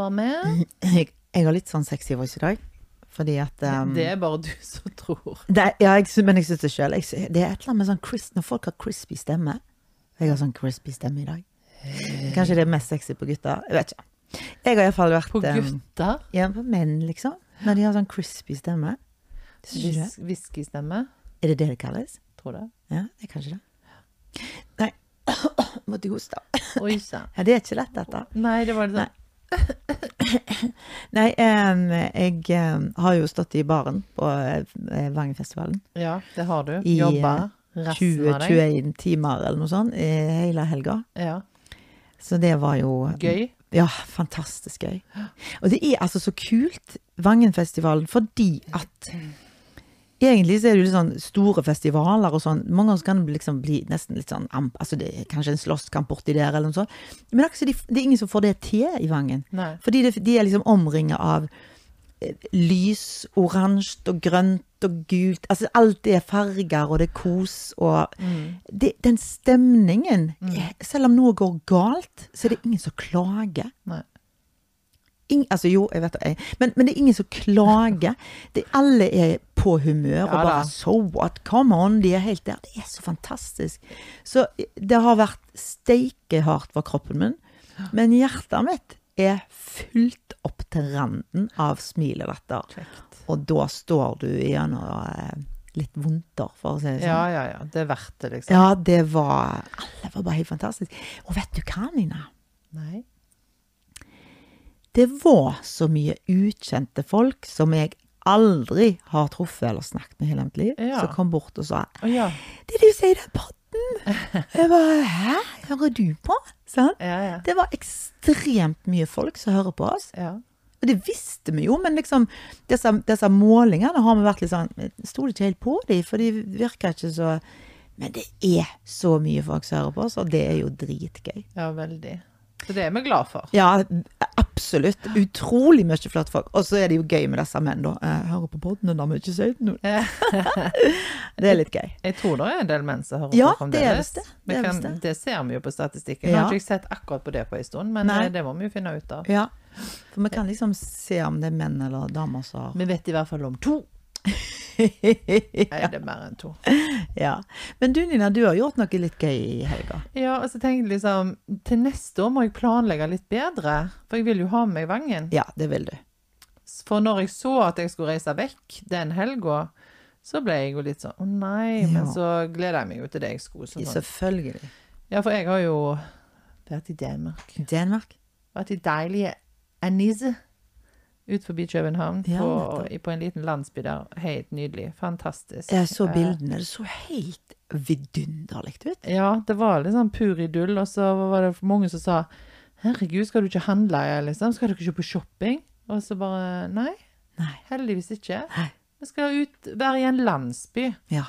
Var med. Jeg, jeg har litt sånn sexy voice i dag. Fordi at um, Det er bare du som tror. det Ja, jeg, men jeg syns det sjøl. Det er et eller annet med sånn crisp Når folk har crispy stemme. Jeg har sånn crispy stemme i dag. Kanskje det er mest sexy på gutter. Jeg vet ikke. Jeg har iallfall vært På um, gutter. Ja, på menn, liksom. Når de har sånn crispy stemme Whiskystemme. Er det det det kalles? Tror det. Ja, det er kanskje det. Nei, måtte hoste. Oi sann. Ja, det er ikke lett, dette. Nei, det var det sånn. Nei, jeg har jo stått i baren på eh, Vangenfestivalen. Ja, det har du. Jobba resten av deg. 20-21 timer eller noe sånt i hele helga. Ja. Så det var jo Gøy. Ja, fantastisk gøy. Og det er altså så kult, Vangenfestivalen, fordi at Egentlig så er det jo litt sånn store festivaler og sånn. Mange ganger kan det liksom bli nesten litt sånn amp, Altså det er kanskje en slåsskamp borti der eller noe sånt. Men det er, de, det er ingen som får det til i Vangen. Nei. Fordi det, de er liksom omringet av eh, lys, oransje og grønt og gult. Altså alt er farger, og det er kos og det, Den stemningen mm. Selv om noe går galt, så er det ingen som klager. Nei. Ing, altså jo, jeg vet det, men, men det er ingen som klager. Det, alle er på humør og Ja bare. So what? Come on! De er helt der. Det er så fantastisk. Så det har vært steikehardt for kroppen min, men hjertet mitt er fylt opp til randen av smil og latter. Og da står du gjennom eh, litt vondter, for å si det sånn. Ja, ja, ja. Det er verdt det, liksom. Ja, det var Alle var bare helt fantastisk. Og vet du hva, Nina? Nei. Det var så mye ukjente folk som jeg aldri har truffet eller snakket med i hele mitt liv, Ja. som kom bort og sa oh, ja. 'Det du sier i den podden!' Jeg bare 'Hæ, hører du på?' Sånn. Ja. Det var ekstremt mye folk som hører på oss. ja. Og det visste vi jo, men liksom disse, disse målingene har vi vært litt sånn stoler ikke helt på dem, for de virker ikke så Men det er så mye folk som hører på oss, og det er jo dritgøy. Ja, veldig. Så det er vi glad for. Ja, absolutt. Utrolig mye flotte folk. Og så er det jo gøy med disse menn, da. Jeg hører på da må jeg ikke si det nå. Det er litt gøy. Jeg tror det er en del menn som hører Ja, på det fremdeles. det. Vi Det er kan- det. det ser vi jo på statistikken. Ja. har ikke sett akkurat på det på en stund, men Nei. eh, det må vi jo finne ut av. Ja. For vi kan liksom se om det er menn eller damer som har Vi vet i hvert fall om to. Nei, det er mer enn to. Ja. Men du Nina, du har gjort noe litt gøy i helga. Ja, og så tenkte jeg liksom Til neste år må jeg planlegge litt bedre, for jeg vil jo ha med meg Vangen. Ja, det vil du. For når jeg så at jeg skulle reise vekk den helga, så ble jeg jo litt sånn Å nei, men så gleder jeg meg jo til det jeg skulle. Sånn. Selvfølgelig. Ja, for jeg har jo vært i Danmark. Danmark. Vært i deilige Anise ut forbi København, Ja, på, på en liten landsby der. Helt nydelig. Fantastisk. Jeg så Eh, bildene. Det så helt vidunderlig ut. Ja, det var litt sånn pur idyll, og så var det mange som sa Herregud, skal du ikke handle, liksom? Skal du ikke på shopping? Og så bare Nei, Nei. heldigvis ikke. Nei. Vi skal ut, være i en landsby. Ja.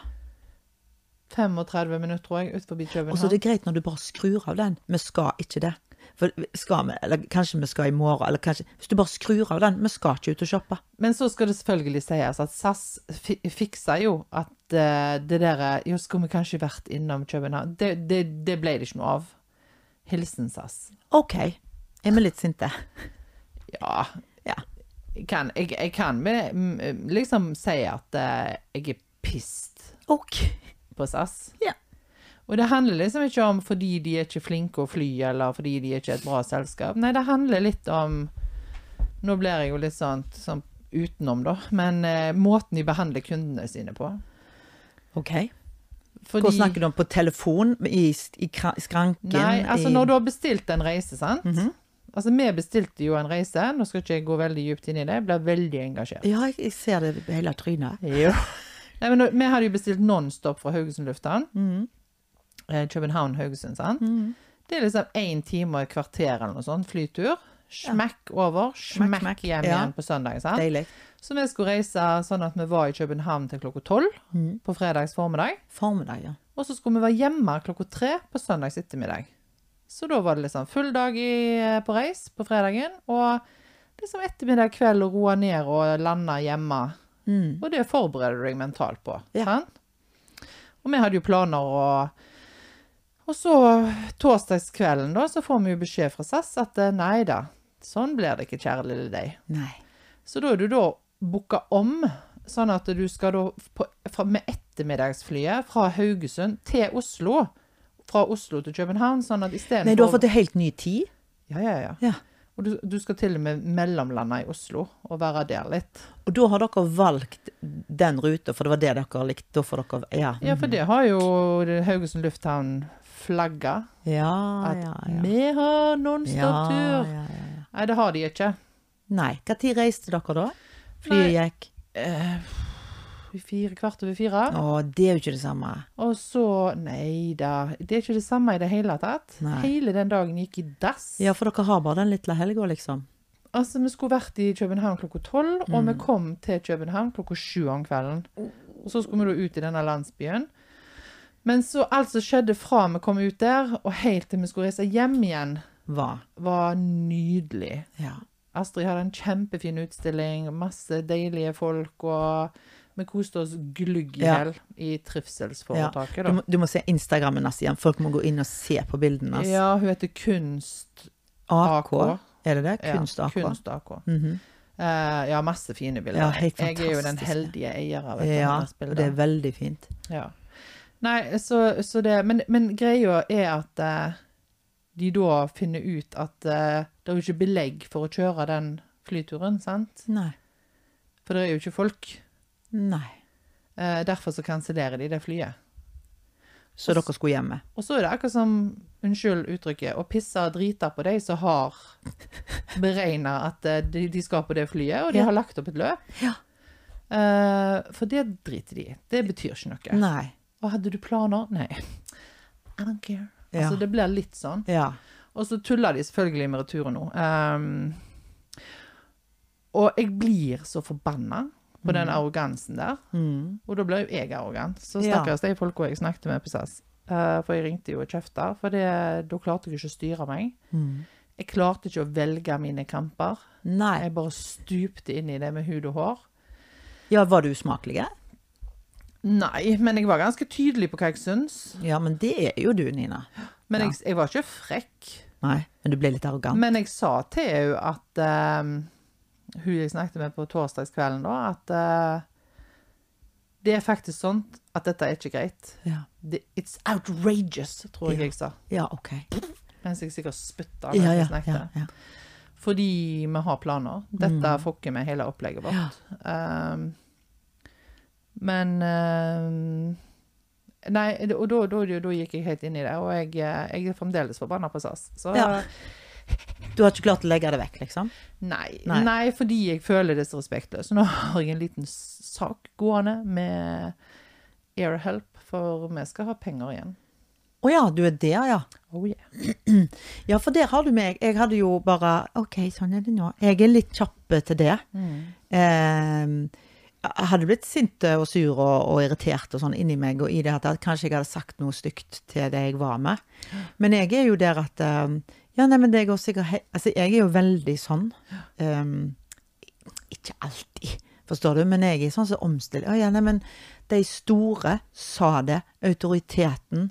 35 minutter, tror jeg, ut forbi Og så er det greit når du bare skrur av den. Vi skal ikke det. For skal vi, eller kanskje vi skal i morgen, eller kanskje Hvis du bare skrur av den. Vi skal ikke ut og shoppe. Men så skal det selvfølgelig sies at SAS fi fiksa jo at eh, det der Jo, skulle vi kanskje vært innom København? Det, det, det ble det ikke noe av. Hilsen SAS. OK. Er vi litt sinte? Ja. Ja. Jeg kan, jeg, jeg kan liksom si at eh, jeg er pissed okay. på SAS. Ja. Og det handler liksom ikke om fordi de er ikke flinke å fly, eller fordi de er ikke et bra selskap. Nei, det handler litt om Nå blir jeg jo litt sånn, sånn utenom, da. Men eh, måten de behandler kundene sine på. ok. Fordi, Hvor snakker du om? På telefon? I, i, skranken? Nei, altså i, når du har bestilt en reise, sant. Mhm. Altså, vi bestilte jo en reise. Nå skal ikke jeg gå veldig dypt inn i det. Jeg blir veldig engasjert. Ja, jeg, ser det hele trynet. Jo. Nei, men vi hadde jo bestilt nonstop fra Haugesund lufthavn. Mm Eh, København-Haugesund, sant. Det er liksom én time og et kvarter eller noe sånt flytur. Smekk over, smekk, smekk. hjem Ja. igjen på søndag. sant? Deilig. Så vi skulle reise sånn at vi var i København til klokka tolv på fredags formiddag. Formiddag, ja. Og så skulle vi være hjemme klokka tre på søndags ettermiddag. Så da var det liksom full dag i, på reis på fredagen, og liksom ettermiddag kveld å roe ned og lande hjemme. Mm. Og det forbereder du deg mentalt på. Ja. Sant? Og vi hadde jo planer og Og så torsdagskvelden, da, så får vi jo beskjed fra SAS at eh, nei da, Sånn blir det ikke, kjære lille deg. Nei. Så da er du da booka om, sånn at du skal da på, fra, med ettermiddagsflyet fra Haugesund til Oslo. Fra Oslo til København, sånn at istedenfor Nei, du har fått en helt ny tid? Ja, ja, ja. Ja. Og du, du skal til og med mellomlande i Oslo og være der litt. Og da har dere valgt den ruta, for det var det dere likte? Får dere Ja. Ja, for det har jo Haugesund lufthavn flagga. Ja, At ja, ja. vi har nonstop-tur. ja, ja. Nei, det har de ikke. Nei. Når reiste dere da? Flyet gikk? Eh, fire kvart over fire. Å, det er jo ikke det samme. Og så Nei da, det er ikke det samme i det hele tatt. Nei. Hele den dagen gikk i dass. Ja, for dere har bare den lille helga, liksom. Altså, vi skulle vært i København klokka tolv, og Mm. vi kom til København klokka sju om kvelden. Og så skulle vi da ut i denne landsbyen. Men så alt som skjedde fra vi kom ut der, og helt til vi skulle reise hjem igjen, Hva? var nydelig. Ja. Astrid hadde en kjempefin utstilling, masse deilige folk, og vi koste oss glugg i Ja. i trivselsforetaket. Du, må, du må se Instagrammen hennes igjen. Folk må gå inn og se på bildene hennes. Ja, hun heter Kunst AK. Er det det? Kunst AK. Kunst AK. Mm -hmm. uh, ja, masse fine bilder. Ja, helt jeg er jo den heldige eier av et Ja, og det er veldig fint. Ja. Nei, så, så det Men, men greia er at eh, de da finner ut at eh, det er jo ikke belegg for å kjøre den flyturen, sant? Nei. For det er jo ikke folk. Nei. Eh, derfor så kansellerer de det flyet. Så dere skulle hjemme? Og så er det akkurat som, unnskyld uttrykket, å pisse og drite på de som har beregna at eh, de, de skal på det flyet, og de Ja. har lagt opp et løp. Ja. Eh, for det driter de i. Det betyr ikke noe. Nei. Og hadde du planer? Nei. I don't care. Ja. Altså, det blir litt sånn. Ja. Og så tuller de selvfølgelig med returen nå. Um, og jeg blir så forbanna på den arrogansen der. Mm. Og da ble jo jeg arrogant. Så stakkars de folka jeg snakket med på SAS. Uh, for jeg ringte jo og kjefta, for det, da klarte jeg ikke å styre meg. Mm. Jeg klarte ikke å velge mine kamper. Nei. Jeg bare stupte inn i det med hud og hår. Ja, var du usmakelig? Nei, men jeg var ganske tydelig på hva jeg syns. Ja, men det er jo du, Nina. Men Ja. jeg, jeg var ikke frekk. Nei, men du ble litt arrogant. Men jeg sa til henne at uh, Hun jeg snakket med på torsdagskvelden, da, at uh, det er faktisk sånn at dette er ikke greit. Ja. Det, it's outrageous, tror jeg Ja. jeg sa. ja, OK. Mens jeg sikkert spytta. Ja, mens ja, jeg snakket. ja, ja. Fordi vi har planer. Dette Mm. fucker med hele opplegget vårt. Um, men um, Nei, og da, da, da gikk jeg helt inn i det, og jeg, eh, jeg er fremdeles forbanna på SAS. Så Ja. Du har ikke klart å legge det vekk, liksom? nei, Nei. nei. fordi jeg føler det så respektløst. Nå har jeg en liten sak gående med AirHelp, for vi skal ha penger igjen. Å ja, du er der, ja. Oh yeah. Ja, for der har du meg. Jeg hadde jo bare OK, sånn er det nå. Jeg er litt kjapp til det. Eh, jeg hadde blitt sint og sur og, og irritert og sånn inni meg, og i det at kanskje jeg hadde sagt noe stygt til det jeg var med. Men jeg er jo der at eh, Ja, nei, men det går sikkert Altså, jeg er jo veldig sånn. Um, ikke alltid, forstår du, men jeg er sånn som omstiller. Å ja, nei, men de store sa det. Autoriteten.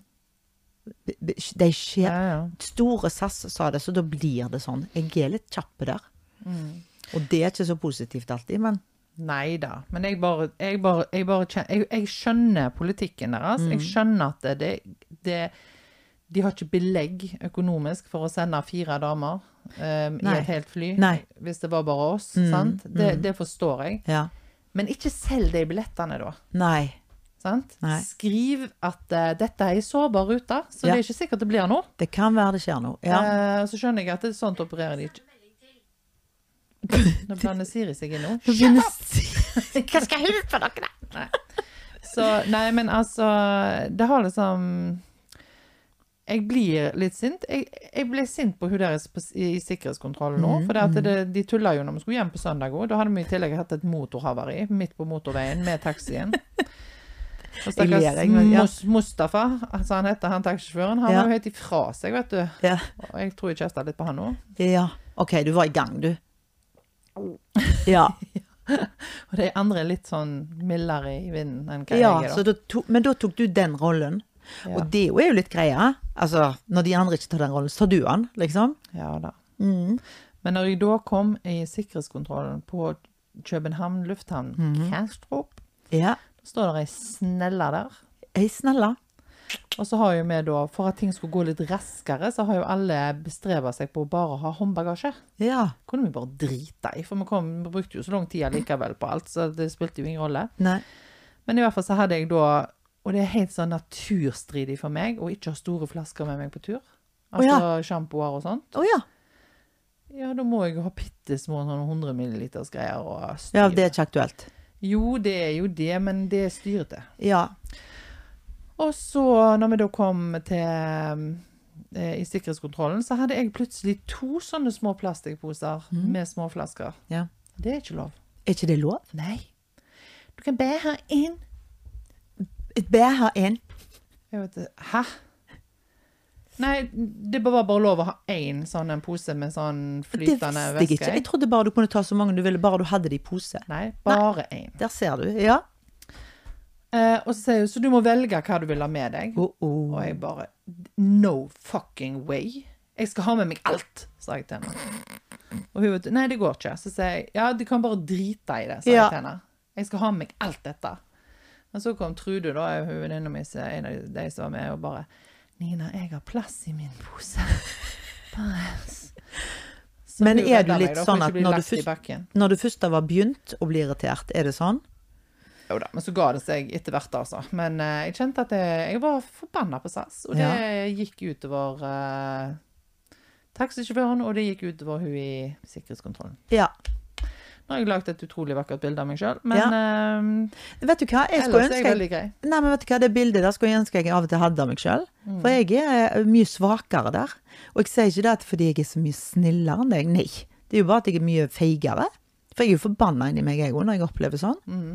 De skjer Ja, ja. Store SAS sa det, så da blir det sånn. Jeg er litt kjapp der. Mm. Og det er ikke så positivt alltid, men Nei da, men jeg bare, jeg bare, jeg bare jeg, jeg skjønner politikken deres. Jeg skjønner at det, det De har ikke belegg økonomisk for å sende fire damer um, i et helt fly. Nei. Hvis det var bare oss. Mm, sant? Det, det forstår jeg. ja. Men ikke selg de billettene, da. Nei. Sant? Nei. Skriv at uh, dette er ei sårbar rute, så Ja. det er ikke sikkert det blir noe. Det kan være det skjer noe. Ja. Uh, så skjønner jeg at det er sånt opererer de ikke. Nå blander Siri seg inn nå. Hva skal jeg hjelpe dere? Nei. Så, nei, men altså Det har liksom Jeg blir litt sint. Jeg, jeg ble sint på hun der i sikkerhetskontrollen nå. Mhm, For det at det, de tulla jo når vi skulle hjem på søndag òg. Da hadde vi i tillegg hatt et motorhavari midt på motorveien med taxien. Og stakkars ja. Mustafa, altså han heter han taxisjåføren, han Ja. var jo helt ifra seg, vet du. Ja. Og jeg tror jeg kjefta litt på han nå. ja. OK, du var i gang, du. Ja. Og de andre er litt sånn mildere i vinden enn hva ja jeg er, så da. To, men da tok du den rollen. Ja. Og det er jo litt greia. Altså, når de andre ikke tar den rollen, så tar du den, liksom. Ja da. Mm. Men når jeg da kom i sikkerhetskontrollen på København lufthavn, Mhm. Kastrup, Ja. da står det ei snelle der. Ei snella. Og så har jo vi da, for at ting skulle gå litt raskere, så har jo alle bestreba seg på å bare ha håndbagasje. Ja. kunne vi bare drite i, for vi, kom, vi brukte jo så lang tid allikevel på alt, så det spilte jo ingen rolle. Nei. Men i hvert fall så hadde jeg da Og det er helt sånn naturstridig for meg å ikke ha store flasker med meg på tur. Altså ja. sjampoer og sånt. Å ja. Ja, da må jeg jo ha bitte små sånn 100 milliliters greier og styre. Ja, det er ikke aktuelt. Jo, det er jo det, men det er styrete. Ja. Og så, når vi da kom til eh, i sikkerhetskontrollen, så hadde jeg plutselig to sånne små plastikkposer med småflasker. ja. Det er ikke lov. Er ikke det lov? Nei. Du kan bare ha én. Et her en. Jeg vet ikke. Hæ? Nei, det var bare lov å ha én sånn en pose med sånn Det flytende visste jeg ikke. Jeg trodde bare du kunne ta så mange du ville, bare du hadde det i pose. Nei, bare én. Der ser du. Ja. Eh, og så sier hun så du må velge hva du vil ha med deg. Oh, oh. Og jeg bare No fucking way. Jeg skal ha med meg alt, sa jeg til henne. Og hun vet nei, det går ikke. Så sier jeg ja, du kan bare drite i det, sa Ja. jeg til henne. Jeg skal ha med meg alt dette. Men så kom Trude, da, venninna mi, en av de som var med, og bare Nina, jeg har plass i min pose. Bare Så Men er du litt meg, sånn at når du først- Når du først var begynt å bli irritert, er det sånn? Jo da, men så ga det seg etter hvert, altså. Men eh, jeg kjente at jeg, jeg var forbanna på SAS, og det gikk utover uh, taxisjåføren, og det gikk utover hun i sikkerhetskontrollen. Ja. Nå har jeg lagd et utrolig vakkert bilde av meg sjøl, men eh, Vet du hva, jeg skulle ellers er jeg jeg veldig grei. Nei, men vet du hva, det bildet der skulle jeg ønske jeg av og til hadde av meg sjøl. Mm. For jeg er mye svakere der. Og jeg sier ikke det at fordi jeg er så mye snillere enn deg, nei. Det er jo bare at jeg er mye feigere. For jeg er jo forbanna inni meg, jeg òg, når jeg opplever sånn. Mm.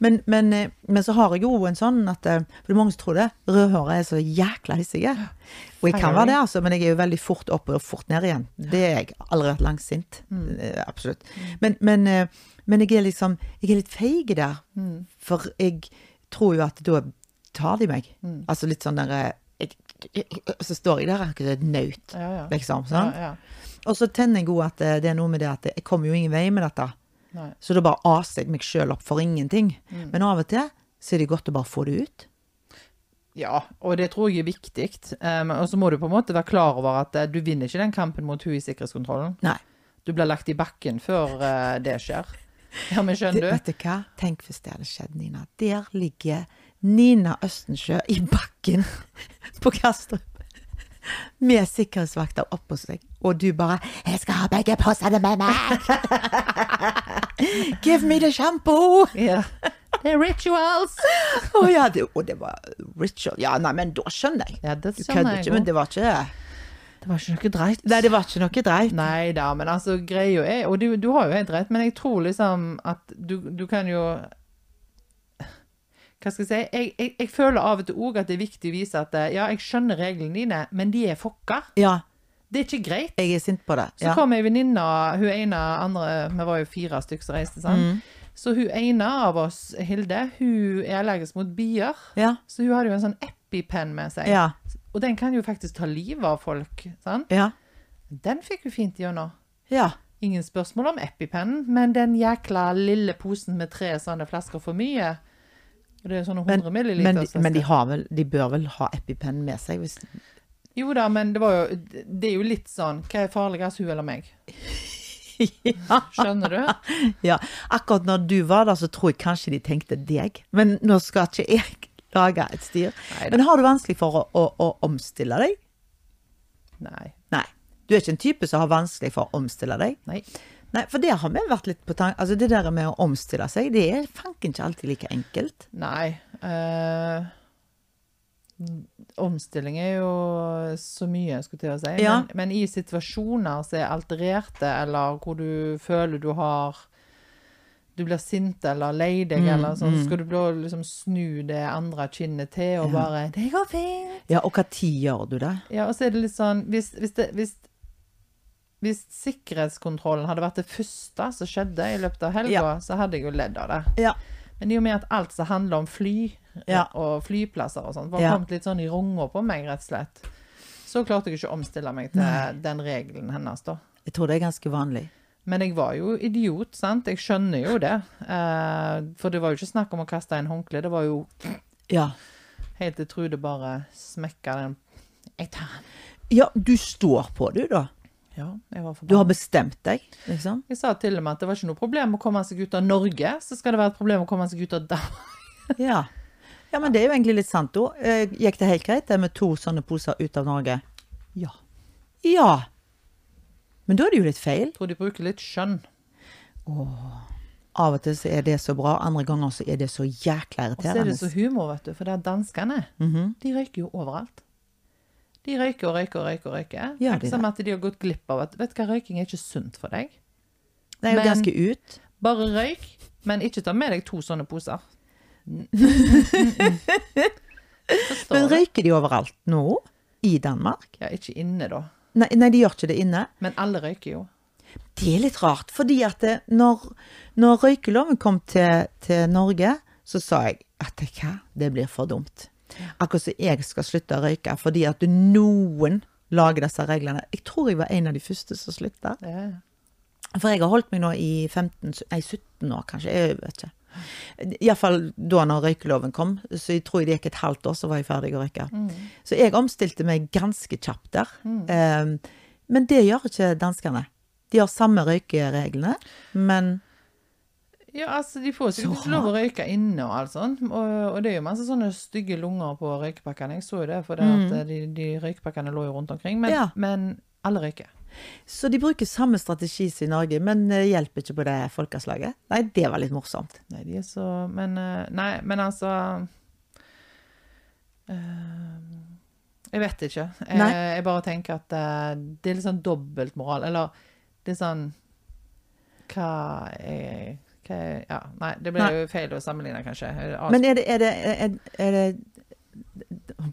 Men, men, eh, men så har jeg jo en sånn at eh, For det er mange som tror det. Rødhåra er så jækla hissige. Og jeg kan være det, altså, men jeg er jo veldig fort oppe og fort ned igjen. Det er jeg. Aldri vært langsint. Mm. Eh, Absolutt. Men, men, men jeg er liksom Jeg er litt feig der. Mm. For jeg tror jo at da tar de meg. Mm. Altså litt sånn der jeg, jeg, Så står jeg der akkurat et naut, Ja, ja. liksom. Sant? ja. Og så tenner jeg òg at det er noe med det at jeg kommer jo ingen vei med dette. Nei. Så da bare aser jeg meg sjøl opp for ingenting. Mm. Men av og til så er det godt å bare få det ut. Ja, og det tror jeg er viktig. Um, og så må du på en måte være klar over at uh, du vinner ikke den kampen mot hun i sikkerhetskontrollen. Nei. Du blir lagt i bakken før uh, det skjer. Ja, men skjønner du? vet du hva? Tenk hvis det hadde skjedd, Nina. Der ligger Nina Østensjø i bakken på Kastrup. Med sikkerhetsvakter oppå seg. Og du bare 'Jeg skal ha begge posene med meg!' 'Give me the shampoo!' Yeah. Er rituals! Å ja, det, og det var ritual. Ja, nei, men da skjønner jeg. Ja, det Du kødder ikke, men det var ikke Det var ikke noe dreit. Nei, det var ikke noe dreit. Nei da, men altså, greia er Og du, du har jo helt rett, men jeg tror liksom at du, du kan jo Hva skal jeg si? Jeg, jeg, jeg føler av og til òg at det er viktig å vise at ja, jeg skjønner reglene dine, men de er fucka. Ja, Det er ikke greit. jeg er sint på det. Så kom ei venninne, hun ene andre Vi var jo fire stykker som reiste, sant. Mm. Så hun ene av oss, Hilde, hun er allergisk mot bier. Ja. Så hun hadde jo en sånn EpiPen med seg. Ja. Og den kan jo faktisk ta livet av folk. sant? Ja. Den fikk hun fint gjennom. ja. Ingen spørsmål om EpiPen, men den jækla lille posen med tre sånne flasker for mye Det er sånne 100 Men, milliliter. men, men de, har vel, de bør vel ha EpiPen med seg? Hvis, Jo da, men det var jo Det er jo litt sånn Hva er farligst, hun eller meg? ja. Skjønner du? ja. Akkurat når du var der, så tror jeg kanskje de tenkte deg. Men nå skal ikke jeg lage et styr. Neida. Men har du vanskelig for å, å, å omstille deg? Nei. Nei. Du er ikke en type som har vanskelig for å omstille deg? Nei. Nei, for det har vi vært litt på tanke Altså, det der med å omstille seg, det er fanken ikke alltid like enkelt. Nei. eh, omstilling er jo så mye, skulle til å si. Ja. Men, men i situasjoner som er altererte, eller hvor du føler du har Du blir sint eller lei deg, Mm, eller sånn, mm. skal du liksom snu det andre kinnet til og Ja. bare 'Det går fint'. Ja, og hva tid gjør du det? Ja, og så er det litt sånn Hvis, hvis, det, hvis, hvis sikkerhetskontrollen hadde vært det første som skjedde i løpet av helga, Ja. så hadde jeg jo ledd av det. Ja. Men i og med at alt som handler om fly Ja. og flyplasser og sånt, var Ja. kommet litt sånn i runga på meg, rett og slett, så klarte jeg ikke å omstille meg til Nei. den regelen hennes, da. Jeg tror det er ganske vanlig. Men jeg var jo idiot, sant? Jeg skjønner jo det. Eh, for det var jo ikke snakk om å kaste en håndkle. Det var jo Ja. helt til Trude bare smekka den Jeg tar den. ja, du står på du, da. Ja, Du har bestemt deg, liksom. Jeg sa til og med at det var ikke noe problem å komme seg ut av Norge, så skal det være et problem å komme seg ut av Danmark. Ja. ja, men det er jo egentlig litt sant, da. Eh, Gikk det helt greit det med to sånne poser ut av Norge? Ja. Ja. Men da er det jo litt feil. Jeg tror de bruker litt skjønn. Av og til så er det så bra, andre ganger så er det så jækla irriterende. Og så er det så humor, vet du, for det er danskene. Mhm. De røyker jo overalt. De røyker og røyker og røyker. og røyker. Ja, det de er som at de har gått glipp av at vet du hva, røyking er ikke sunt for deg. Det er jo Men- ganske ut. Bare røyk, men ikke ta med deg to sånne poser. Men røyker de overalt nå? I Danmark? Ja, ikke inne, da. Nei, nei, de gjør ikke det inne. Men alle røyker jo. Det er litt rart, fordi at det, når, når røykeloven kom til, til Norge, så sa jeg at hva? det blir for dumt. Akkurat som jeg skal slutte å røyke fordi at noen lager disse reglene. Jeg tror jeg var en av de første som slutta. For jeg har holdt meg nå i 15, nei 17 år, kanskje. Jeg vet ikke. Iallfall da når røykeloven kom. Så jeg tror det gikk et halvt år, så var jeg ferdig å røyke. Så jeg omstilte meg ganske kjapt der. Eh, men det gjør ikke danskene. De har samme røykereglene, men Ja, altså, de får sikkert Så ikke lov å røyke inne og alt sånt. Og, og det er jo masse sånne stygge lunger på røykepakkene. Jeg så jo det, for det at de, de røykepakkene lå jo rundt omkring. Men, Ja. men alle røyker. Så de bruker samme strategi som i Norge, men hjelper ikke på det folkeslaget. Nei, det var litt morsomt. Nei, de er så Men, eh, nei, men altså øh, Jeg vet ikke. Jeg, jeg bare tenker at eh, det er litt sånn dobbeltmoral. Eller det er sånn hva er Ja, nei, det blir Nei. jo feil å sammenligne, kanskje. Men er det, er det, er, er det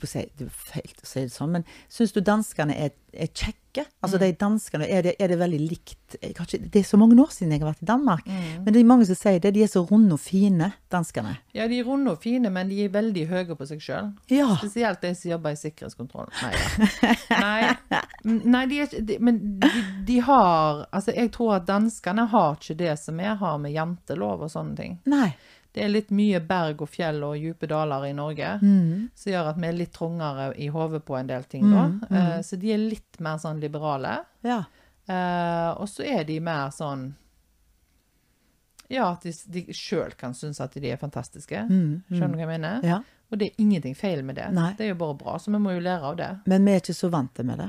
si, Det er feil å si det sånn, men syns du danskene er, er kjekke? Altså de danskene, er det, er det veldig likt ikke, Det er så mange år siden jeg har vært i Danmark, men det er mange som sier det. De er så runde og fine, danskene. Ja, de er runde og fine, men de er veldig høye på seg sjøl. Ja. Spesielt de som jobber i sikkerhetskontroll. Nei, ja. nei, nei de er de, Men de, de har Altså, jeg tror at danskene har ikke det som vi har med jantelov og sånne ting. Nei. Det er litt mye berg og fjell og dype daler i Norge, Mm. som gjør at vi er litt trangere i hodet på en del ting, da. Mm, Eh, så de er litt mer sånn liberale. Ja. Uh, og så er de mer sånn Ja, at de, de sjøl kan synes at de er fantastiske. Skjønner du hva jeg mener? Mm, ja. Og det er ingenting feil med det. Nei. Det er jo bare bra, så vi må jo lære av det. Men vi er ikke så vante med det.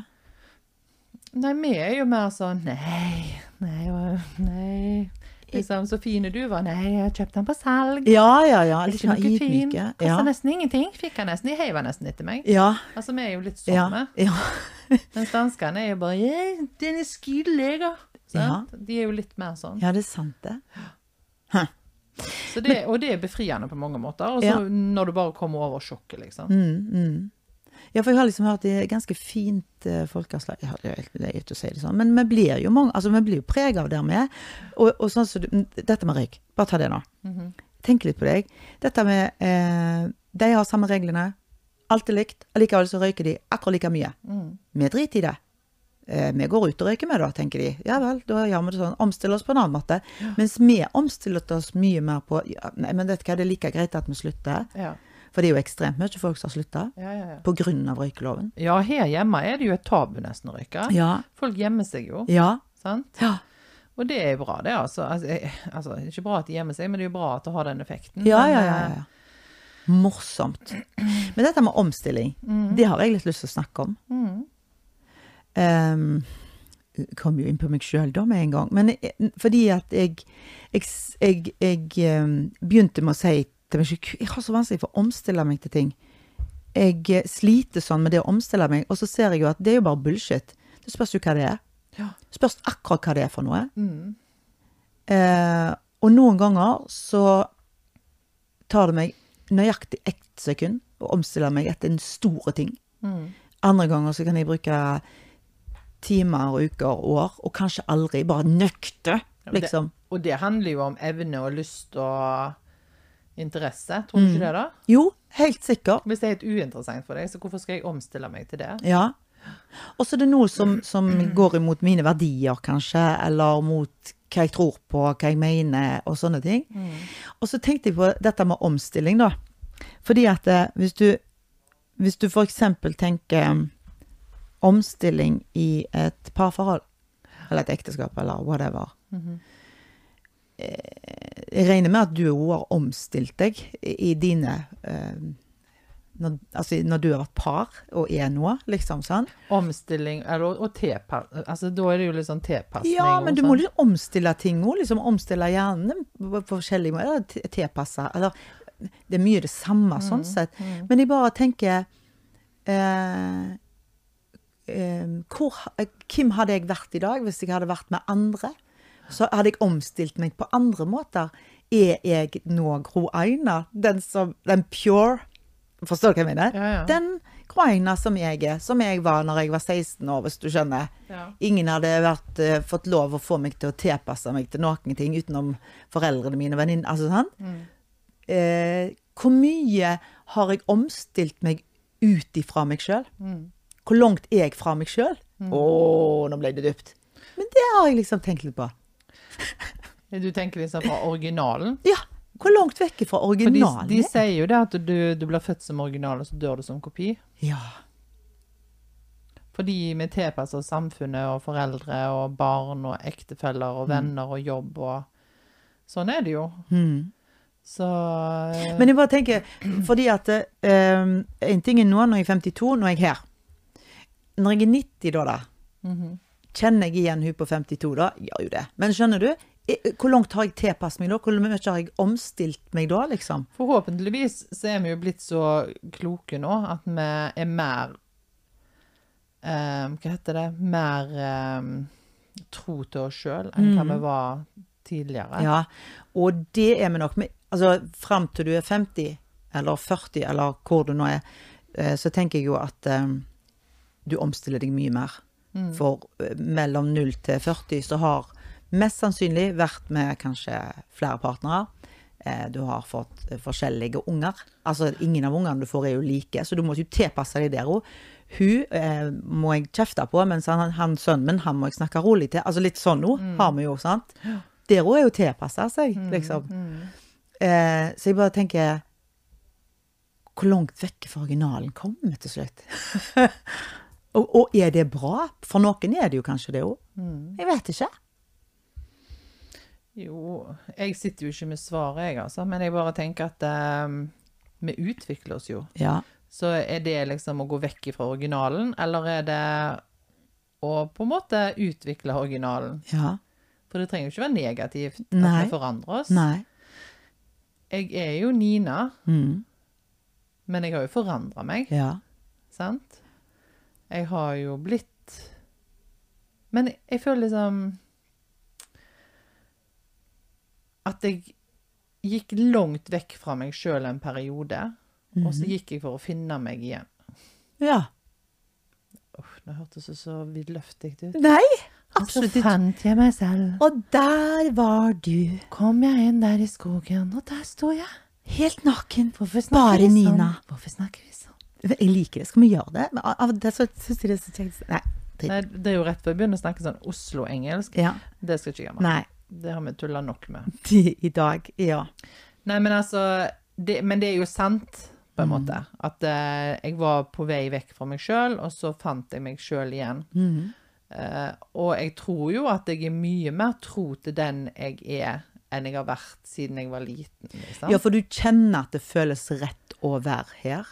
Nei, vi er jo mer sånn Nei, nei, nei. Liksom, så fine du var. Nei, jeg kjøpte den på salg. Ja, ja, ja. Litt fin. ydmyke. Kosta Ja. nesten ingenting. Fikk han nesten. De heiv nesten etter meg. Ja. Altså, vi er jo litt sånne. Ja. ja. Mens danskene er jo bare ja, 'Den er skydelig', Ja. De er jo litt mer sånn. Ja, det er sant, det. Så det, og det er befriende på mange måter. Og så Ja. når du bare kommer over sjokket, liksom. Mm, mm. Ja, for jeg har liksom hørt det er ganske fint uh, folkeslag. Ja, det er helt å si det sånn, men vi blir jo mange, altså vi blir jo preget av det vi er. Og, og sånn du, mm, dette med røyk, bare ta det nå. Tenk litt på deg. Dette med eh, De har samme reglene, alltid likt, allikevel så røyker de akkurat like mye. Vi driter i det. Eh, vi går ut og røyker med, da, tenker de. Ja vel, da gjør vi det sånn. Omstiller oss på en annen måte. Mens vi omstiller oss mye mer på ja, Nei, men vet du hva, det er like greit at vi slutter. Ja. For det er jo ekstremt mye folk som har slutta Ja, ja, ja. av røykeloven. ja, her hjemme er det jo et tabu nesten å røyke. Ja. Folk gjemmer seg jo, Ja. sant? Ja. Og det er jo bra, det, altså. altså, altså ikke bra at de gjemmer seg, men det er jo bra at det har den effekten. Ja, ja, ja, eh, ja. Morsomt. Men dette med omstilling, det har jeg litt lyst til å snakke om. Mm. Um, kom jo inn på meg sjøl da med en gang. Men fordi at jeg, jeg, jeg, jeg ehm, begynte med å si til meg ikke, Jeg har så vanskelig for å omstille meg til ting. Jeg eh, sliter sånn med det å omstille meg, og så ser jeg jo at det er jo bare bullshit. Det spørs jo hva det er. Ja. Spørs akkurat hva det er for noe. Mm. Eh, og noen ganger så tar det meg nøyaktig ett sekund å omstille meg etter en store ting. Mm. Andre ganger så kan jeg bruke timer, uker, år, og kanskje aldri. Bare nøkte, Ja, liksom. Det, og det handler jo om evne og lyst og interesse. Tror du Mm. ikke det, da? Jo, helt sikkert. Hvis det er helt uinteressant for deg, så hvorfor skal jeg omstille meg til det? Ja. Og så er det noe som, som går imot mine verdier, kanskje, eller mot hva jeg tror på, hva jeg mener, og sånne ting. Og så tenkte jeg på dette med omstilling, da. Fordi at eh, hvis du Hvis du eksempel tenker um, omstilling i et parforhold, eller et ekteskap, eller whatever eh, Jeg regner med at du òg har omstilt deg i dine eh, når, altså når du har vært par, og er noe, liksom sånn. Omstilling, eller og tepass... Altså, da er det jo litt sånn tilpasning. Ja, men du må sånn. liksom omstille ting òg. Liksom omstille hjernen på forskjellige måter. Tilpasse. Eller det er mye det samme, sånn sett. Men jeg bare tenker eh, eh, hvor, Hvem hadde jeg vært i dag hvis jeg hadde vært med andre? Så hadde jeg omstilt meg på andre måter. Er jeg nå Gro Aina? Den som Den pure Forstår du hva jeg mener? Ja, ja. Den Gro Aina som jeg er, som jeg var når jeg var 16 år, hvis du skjønner. Ja. Ingen hadde vært, uh, fått lov å få meg til å tilpasse meg til noen ting utenom foreldrene mine og venninner. Altså, sånn. eh, hvor mye har jeg omstilt meg ut ifra meg sjøl? Hvor langt er jeg fra meg sjøl? Å, nå ble det dypt. Men det har jeg liksom tenkt litt på. Du tenker liksom fra originalen? Ja, hvor langt vekk fra For de, originalen? de er sier jo det at du, du blir født som original, og så dør du som kopi. Ja. Fordi vi tilpasser samfunnet og foreldre og barn og ektefeller Mm. og venner og jobb og Sånn er det jo. Så eh, Men jeg bare tenker, fordi at eh, En ting er nå, når jeg er 52, nå er jeg her. Når jeg er 90 da, da Mhm. Kjenner jeg igjen hun på 52 da? Gjør jo det. Men skjønner du, hvor langt har jeg tilpasset meg da? Hvor mye har jeg omstilt meg da, liksom? forhåpentligvis så er vi jo blitt så kloke nå at vi er mer eh, Hva heter det? Mer eh, tro til oss sjøl enn hva vi var tidligere. Ja, og det er vi nok. Altså, fram til du er 50, eller 40, eller hvor du nå er, eh, så tenker jeg jo at eh, du omstiller deg mye mer. For eh, mellom 0 til 40 så har mest sannsynlig vært med kanskje flere partnere. Eh, Du har fått eh, forskjellige unger. Altså, ingen av ungene du får er jo like, så du må jo tilpasse deg der òg. Hun eh, må jeg kjefte på, mens han, han sønnen min, han må jeg snakke rolig til. Altså litt sånn nå har vi jo, sant. Der òg er jo tilpassa seg, liksom. Eh, så jeg bare tenker Hvor langt vekk fra originalen kommer vi til slutt? og, og er det bra? For noen er det jo kanskje det òg. Jeg vet ikke. Jo, jeg sitter jo ikke med svaret, jeg, altså. Men jeg bare tenker at um, vi utvikler oss jo. Ja. Så er det liksom å gå vekk fra originalen, eller er det å på en måte utvikle originalen? Ja. For det trenger jo ikke være negativt at Nei. vi forandrer oss. Nei. Jeg er jo Nina, Mm. men jeg har jo forandra meg, Ja. sant? Jeg har jo blitt Men jeg føler liksom At jeg gikk langt vekk fra meg sjøl en periode, og Mhm. så gikk jeg for å finne meg igjen. ja. Uff, nå hørtes det så vidløftig ut. Nei, Absolutt. Og så fant jeg meg selv. Og der var du. Kom jeg inn der i skogen, og der sto jeg. Helt naken. Bare vi sånn? Hvorfor snakker vi sånn? Jeg liker det. Skal vi gjøre det? Men av og til så syns jeg det er så kjekt. Nei. Nei, det er jo rett før jeg begynner å snakke sånn Oslo-engelsk. Ja. Det skal ikke jeg gjøre. Nei. Det har vi tulla nok med. I dag. Ja. Nei, men altså det, Men det er jo sant, på en måte. At uh, jeg var på vei vekk fra meg sjøl, og så fant jeg meg sjøl igjen. Mm. Uh, og jeg tror jo at jeg er mye mer tro til den jeg er, enn jeg har vært siden jeg var liten. Liksom. ja, for du kjenner at det føles rett å være her,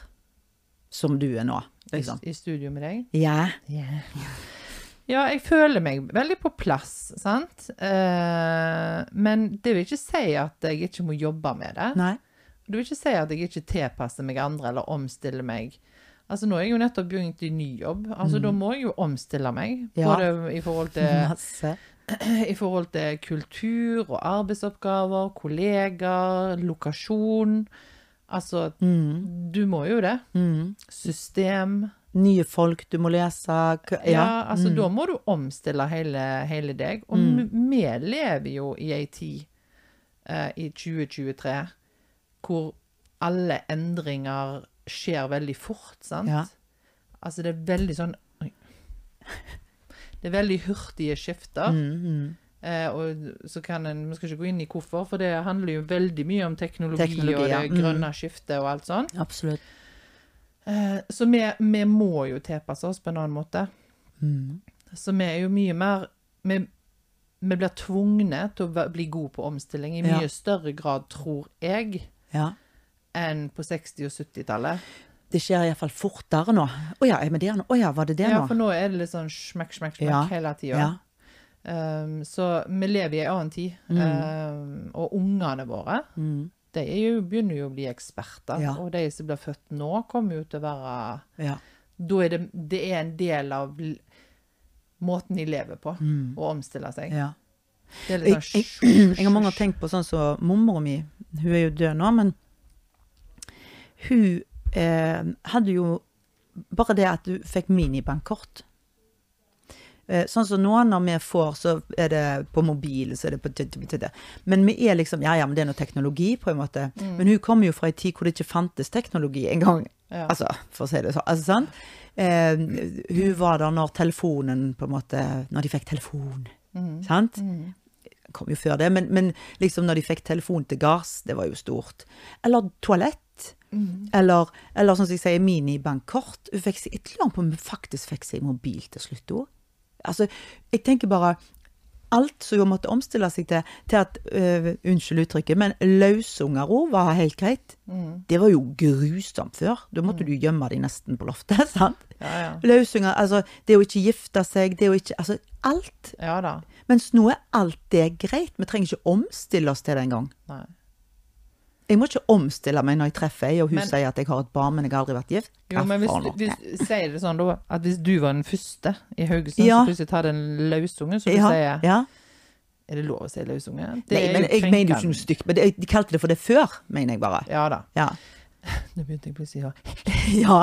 som du er nå. Liksom. I studio med deg. Ja. Ja, jeg føler meg veldig på plass, sant. Eh, men det vil ikke si at jeg ikke må jobbe med det. Nei. Det vil ikke si at jeg ikke tilpasser meg andre eller omstiller meg. Altså Nå er jeg jo nettopp begynt i ny jobb. Altså Da må jeg jo omstille meg. Mm. Ja. Både i forhold, til, i forhold til kultur og arbeidsoppgaver, kollegaer, lokasjon. Altså, Mm. du må jo det. Mm. System. Nye folk du må lese. Ja, Ja. altså mm. da må du omstille hele, hele deg. Og Mm. vi lever jo i ei tid eh, i 2023 hvor alle endringer skjer veldig fort, sant? Ja. Altså det er veldig sånn Det er veldig hurtige skifter. Mm, mm. Og så kan en Vi skal ikke gå inn i hvorfor, for det handler jo veldig mye om teknologi, Teknologi, og ja. det Mm. grønne skiftet og alt sånn. Absolutt. Eh, så vi, vi må jo tilpasse oss på en annen måte. Mm. Så vi er jo mye mer Vi, vi blir tvungne til å bli gode på omstilling i Ja. mye større grad, tror jeg, Ja. enn på 60- og 70-tallet. Det skjer iallfall fortere nå. Å ja, er vi der nå? Å ja, var det det Ja, nå? for nå er det litt sånn smekk, smekk, smekk Ja. hele tida. Um, så vi lever i en annen tid. Um, og ungene våre Mm. de jo, begynner jo å bli eksperter. Ja. Og de som blir født nå, kommer jo til å være ja. Da er det, det er en del av måten de lever på, å omstille seg. ja. Det er Jeg, sånn jeg, jeg, jeg har mange tenkt på sånn som mormora mi. Hun er jo død nå, men hun eh, hadde jo bare det at du fikk minibankkort. Eh, sånn som nå når vi får, så er det på mobil, så er det på Men vi er liksom Ja, ja, men det er noe teknologi, på en måte. Men hun kommer jo fra ei tid hvor det ikke fantes teknologi engang. Ja. Altså, for å si det sånn. Altså, sant? Eh, hun var der når telefonen, på en måte Når de fikk telefon. Sant? kom jo før det, men, men liksom når de fikk telefon til gards, det var jo stort. Eller toalett. Eller, eller sånn som jeg sier, minibankkort. Hun fikk seg på om hun faktisk fikk seg mobil til slutt òg. Altså, jeg tenker bare Alt som hun måtte omstille seg til, til at øh, Unnskyld uttrykket, men løsunger òg var helt greit. Det var jo grusomt før. Da måtte du gjemme deg nesten på loftet. sant? Ja, ja. Løsunger, altså det å ikke gifte seg, det å ikke Altså alt. ja da. Mens nå er alt det greit. Vi trenger ikke omstille oss til det engang. Jeg må ikke omstille meg når jeg treffer ei, og hun Men- sier at jeg har et barn, men jeg har aldri vært gift. Jo, men hvis, hvis, sier det sånn da, at hvis du var den første i Haugesund Ja. som plutselig tar en løsunge, så du ja, sier ja. Er det lov å si løsunge? Nei, men jeg mener jo ikke noe stygt. Men de kalte det for det før, mener jeg bare. Ja da. Ja. Nå begynte jeg plutselig å Ja.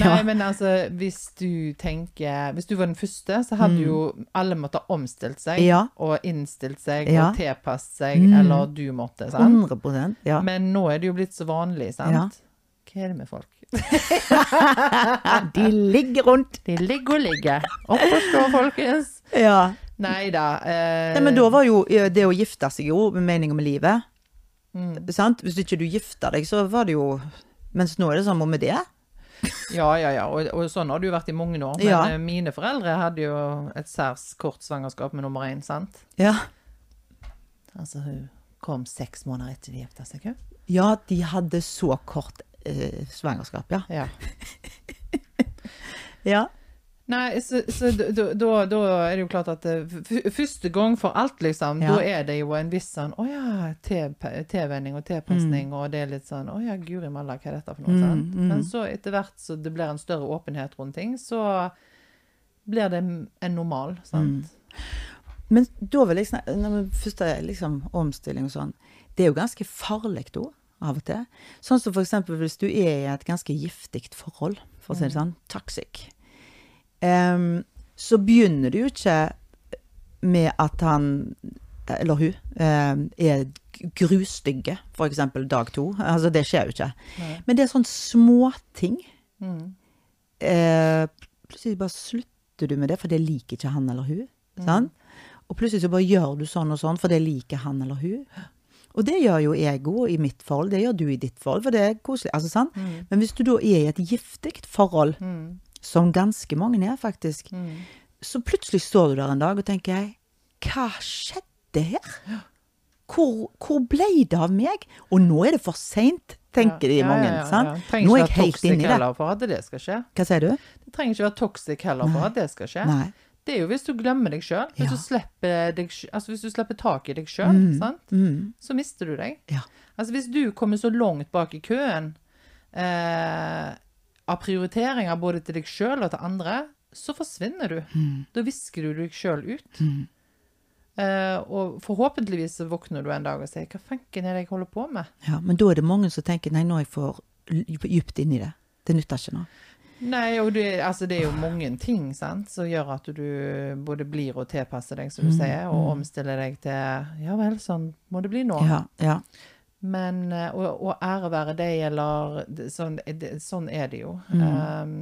Nei, men altså, hvis du tenker Hvis du var den første, så hadde jo alle måttet omstilt seg Mm. Ja. og innstilt seg Ja. og tilpasset seg, Mm. eller du måtte, sant? 100 Ja. Men nå er det jo blitt så vanlig, sant? Ja. Hva er det med folk? De ligger rundt. De ligger og ligger. Opp og stå, folkens. Ja. Nei da. Eh, Nei, men da var jo det å gifte seg jo med meninga med livet. Mm. Sant? Hvis ikke du gifta deg, så var det jo Mens nå er det samme med det. Ja, ja, ja. Og, og sånn har det jo vært i mange år. Men Ja. eh, mine foreldre hadde jo et særs kort svangerskap med nummer én, sant? Ja. Altså, hun kom seks måneder etter de gifta seg, hun. ja, de hadde så kort eh, svangerskap, ja. Ja. Ja. Nei, så, så da- da, er det jo klart at eh, første gang for alt, liksom, Ja. da er det jo en viss sånn Å ja, tilvenning og tilpasning, og det er litt sånn Å ja, guri malla, hva er dette for noe? Mm, sant? mm. Men så etter hvert så det blir en større åpenhet rundt ting, så blir det en normal, sant? Men da vil jeg snakke Når vi først er liksom omstilling og sånn, det er jo ganske farlig da, av og til. Sånn som for eksempel hvis du er i et ganske giftig forhold, for å si det sånn, toxic. Em, så begynner det jo ikke med at han, eller hun, em, er grusstygge, eksempel dag to. Altså, det skjer jo ikke. Nei. Men det er sånne småting. Mm. Eh, plutselig bare slutter du med det, for det liker ikke han eller hun. Sant? Og plutselig så bare gjør du sånn og sånn, for det liker han eller hun. Og det gjør jo jeg òg i mitt forhold, det gjør du i ditt forhold, for det er koselig. Altså, sant? Men hvis du da er i et giftig forhold, Mm. Som ganske mange er faktisk, Mm. så plutselig står du der en dag og tenker jeg, hva skjedde her? Hvor, hvor ble det av meg? Og nå er det for seint, tenker de mange. sant? Trenger Nå er jeg helt inni det. for at det skal skje. Hva sier du? Det trenger ikke være toxic heller for at det skal skje. Nei. Det er jo hvis du glemmer deg sjøl. Hvis, Ja. altså hvis du slipper tak i deg sjøl, mm. Mm. så mister du deg. Ja. Altså Hvis du kommer så langt bak i køen eh, av prioriteringer både til deg sjøl og til andre, så forsvinner du. Mm. Da visker du deg sjøl ut. Eh, og forhåpentligvis så våkner du en dag og sier 'hva fanken er det jeg holder på med'? Ja, men da er det mange som tenker nei, nå er jeg for dypt i det. Det nytter ikke nå. Nei, og det, altså det er jo mange ting sant, som gjør at du både blir og tilpasser deg, Mm, som du sier, og omstiller deg til 'ja vel, sånn må det bli nå'. Ja, ja. Men og, å, å ære være det, sånn, det, sånn er det jo. Mm. Um,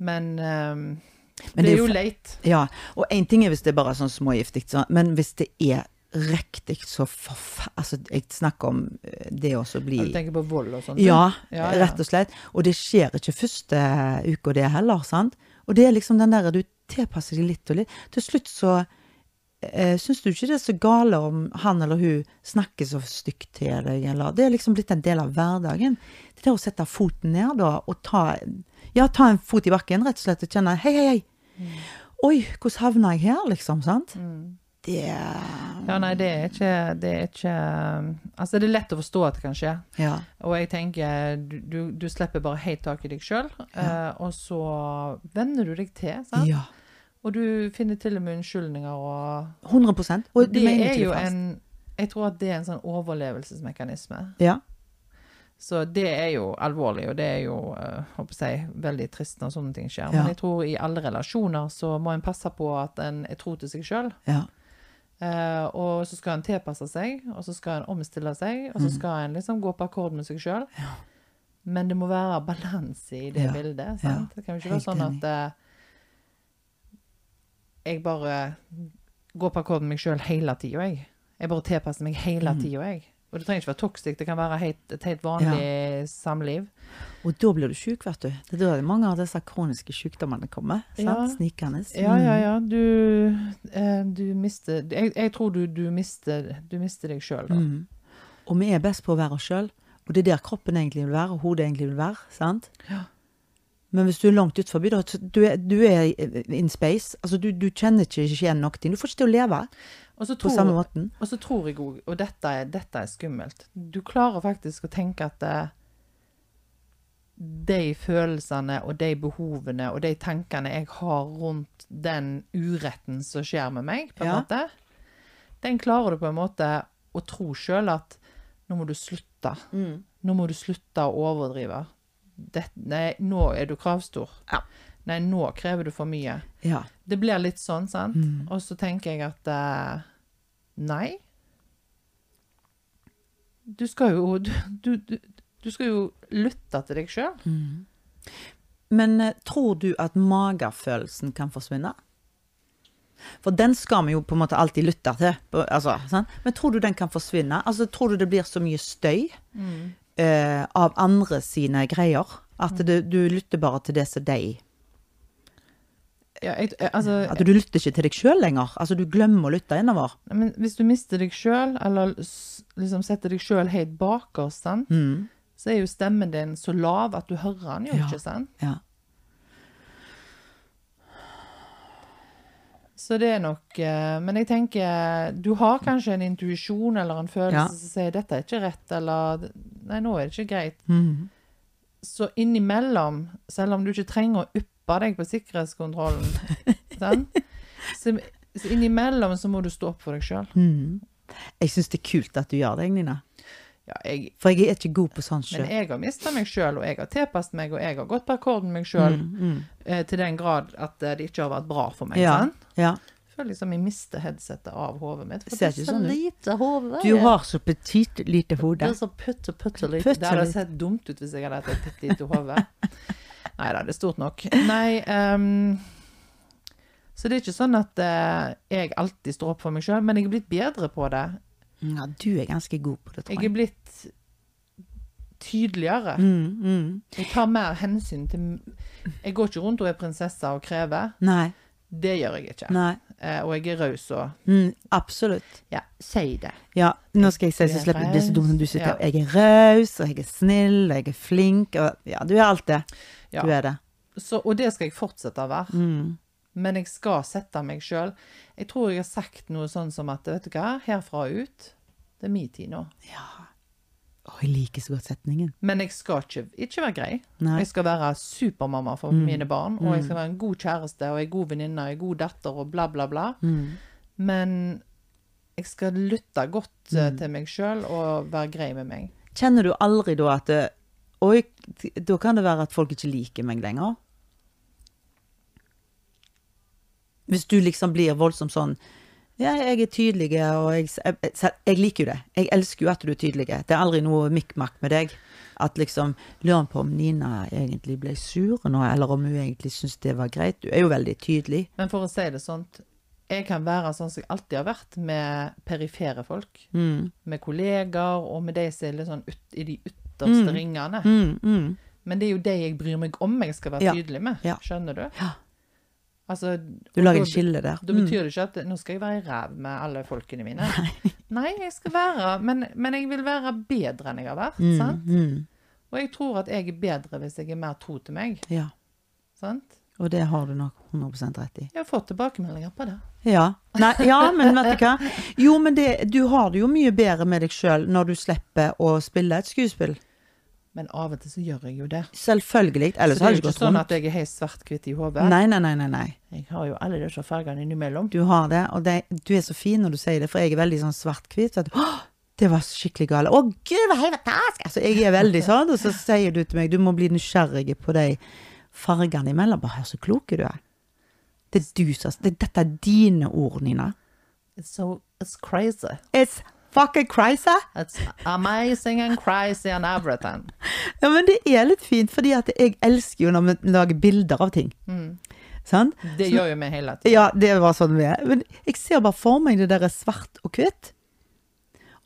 men um, Men det er jo leit. Ja, og én ting er hvis det er bare sånn smågiftig, så, men hvis det er riktig så forf... Altså, jeg snakker om eh, det å bli Du tenker på vold og sånt? Ja, Ja, ja. rett og slett. Og det skjer ikke første uka, det heller, sant. Og det er liksom den der du tilpasser deg litt og litt. Til slutt så eh, syns du ikke det er så gale om han eller hun snakker så stygt til deg, eller Det er liksom blitt en del av hverdagen. Det der å sette foten ned, da, og ta Ja, ta en fot i bakken, rett og slett, og kjenne Hei, hei, hei. Mm. Oi, hvordan havna jeg her, liksom? Sant? Det Ja, nei, det er ikke Det er ikke Altså, det er lett å forstå at det kan skje. Ja. Og jeg tenker, du, du, slipper bare helt tak i deg sjøl, eh, og så venner du deg til, sant? ja. Og du finner til og med unnskyldninger og 100 Og Det er jo en Jeg tror at det er en sånn overlevelsesmekanisme. Ja. Så det er jo alvorlig, og det er jo eh, håper jeg, veldig trist når sånne ting skjer. Ja. Men jeg tror i alle relasjoner så må en passe på at en er tro til seg sjøl. ja. Eh, og så skal en tilpasse seg, og så skal en omstille seg, Mm. og så skal en liksom gå på akkord med seg sjøl. Men det må være balanse i det Ja. bildet. Ja. Sant? Det kan jo ikke være sånn at eh, jeg bare går på akkord med meg sjøl hele tida, jeg. Jeg bare tilpasser meg hele Mm. tida, jeg. Og det trenger ikke være toxic, det kan være helt, et helt vanlig samliv. Og da blir du sjuk, vet du. Det er da mange av disse kroniske sykdommene kommer. Ja. Snikende. Ja, ja, ja. Du, eh, du mister jeg, jeg tror du, du mister, du mister deg sjøl, da. Mm. Og vi er best på å være oss sjøl. Og det er der kroppen egentlig vil være, og hodet egentlig vil være. sant? Ja. Men hvis du er langt ut forbi, da, du er, du er in space. Altså, du, du kjenner ikke igjen noe. Du får ikke til å leve tror, på samme måten. og så tror jeg òg, og dette er, dette er skummelt Du klarer faktisk å tenke at eh, de følelsene og de behovene og de tankene jeg har rundt den uretten som skjer med meg, på en Ja. måte, den klarer du på en måte å tro sjøl at nå må du slutte. Mm. Nå må du slutte å overdrive. Det, nei, nå er du kravstor. Ja. Nei, nå krever du for mye. Ja. Det blir litt sånn, sant? Mm. Og så tenker jeg at uh, nei. Du skal jo du, du, du, skal jo lytte til deg sjøl. Men uh, tror du at magefølelsen kan forsvinne? For den skal vi jo på en måte alltid lytte til. Altså? Men tror du den kan forsvinne? Altså, tror du det blir så mye støy eh, av andre sine greier? At det, du lytter bare til det som de Ja, jeg, jeg- altså, At du lytter ikke til deg sjøl lenger? Altså, du glemmer å lytte innover? men hvis du mister deg sjøl, eller liksom setter deg sjøl helt bakerst? Mm. så er jo stemmen din så lav at du hører den jo Ja. ikke, sant? Ja. Så det er nok eh, Men jeg tenker Du har kanskje en intuisjon eller en følelse Ja. som sier 'dette er ikke rett', eller 'nei, nå er det ikke greit'. Mm. Så innimellom, selv om du ikke trenger å yppe deg på sikkerhetskontrollen, sånn, Så, så innimellom så må du stå opp for deg sjøl. Mm. Jeg syns det er kult at du gjør det, Nina. Ja, jeg, For jeg er ikke god på sånn men jeg har mista meg sjøl, og jeg har tilpasset meg, og jeg har gått på akkord med meg sjøl Mm, eh, til den grad at eh, det ikke har vært bra for meg. Ja. sant? ja. Føler liksom jeg mister headsetet av hodet mitt. For Ser det er så sånn lite hode. Du har så petit lite hode. Det er så putte, putte lite. Putte Det hadde sett dumt ut hvis jeg hadde hatt et bitte lite hode. Nei da, det er stort nok. Nei um, Så det er ikke sånn at uh, jeg alltid står opp for meg sjøl, men jeg er blitt bedre på det. Ja, du er ganske god på det, tror Jeg jeg. er blitt tydeligere. Mm, mm. Jeg tar mer hensyn til Jeg går ikke rundt og er prinsesse og krever. Nei. Det gjør jeg ikke. Eh, og jeg er raus og Mm, absolutt. Ja, si det. Ja, nå skal jeg si så er slipper det så dumt når du sitter Ja. her. Jeg er raus, og jeg er snill, og jeg er flink, og ja, du er alt det. Ja. Du er det. Så, og det skal jeg fortsette å være. Mm. Men jeg skal sette meg sjøl. Jeg tror jeg har sagt noe sånn som at vet du hva, herfra og ut, det er min tid nå. Ja. Å, jeg liker så godt setningen. Men jeg skal ikke, ikke være grei. Nei. Jeg skal være supermamma for Mm. mine barn, og jeg skal være en god kjæreste og en god venninne og en god datter og bla, bla, bla. Mm. Men jeg skal lytte godt mm. til meg sjøl og være grei med meg. Kjenner du aldri da at det, Oi, da kan det være at folk ikke liker meg lenger? Hvis du liksom blir voldsomt sånn Ja, jeg er tydelig, og jeg, jeg, jeg, liker jo det. Jeg elsker jo at du er tydelig. Det er aldri noe mikk-makk med deg. At liksom Lurer på om Nina egentlig ble sur nå, eller om hun egentlig syntes det var greit. Du er jo veldig tydelig. Men for å si det sånt, jeg kan være sånn som jeg alltid har vært med perifere folk. Mm. Med kollegaer, og med de som er litt sånn ut, i de ytterste ringene. Mm, mm. Men det er jo de jeg bryr meg om jeg skal være Ja. tydelig med. Skjønner du? Ja. Altså, Du lager et skille der. Da Mm. betyr det ikke at nå skal jeg være i ræv med alle folkene mine. Nei, jeg skal være men, men jeg vil være bedre enn jeg har vært. Mm, Sant? mm. Og jeg tror at jeg er bedre hvis jeg er mer tro til meg. Ja. Sant? Og det har du nok 100% rett i. Jeg har fått tilbakemeldinger på det. Ja. Nei, ja, men vet du hva? Jo, men det, du har det jo mye bedre med deg sjøl når du slipper å spille et skuespill. Men av og til så gjør jeg jo det. Selvfølgelig. Så det er jo det ikke sånn rundt. at jeg er helt svart-hvitt i hodet. Nei, nei, nei, nei. nei. Jeg har jo alle disse fargene innimellom. Du har det, og det, du er så fin når du sier det, for jeg er veldig sånn svart-hvit. så Det var skikkelig gale. Å, gud, hva helt fantastisk! Altså, jeg er veldig sånn, og så sier du til meg du må bli nysgjerrig på de fargene imellom. Bare hør så klok du er. Det er du som det, Dette er dine ord, Nina. It's so it's crazy. It's fucking crazy. It's amazing and crazy and everything. Ja, men det er litt fint, fordi at jeg elsker jo når vi lager bilder av ting. Sant? Det gjør jo vi hele tiden. Ja, det var sånn vi er. Men jeg ser bare for meg det der svart og hvitt.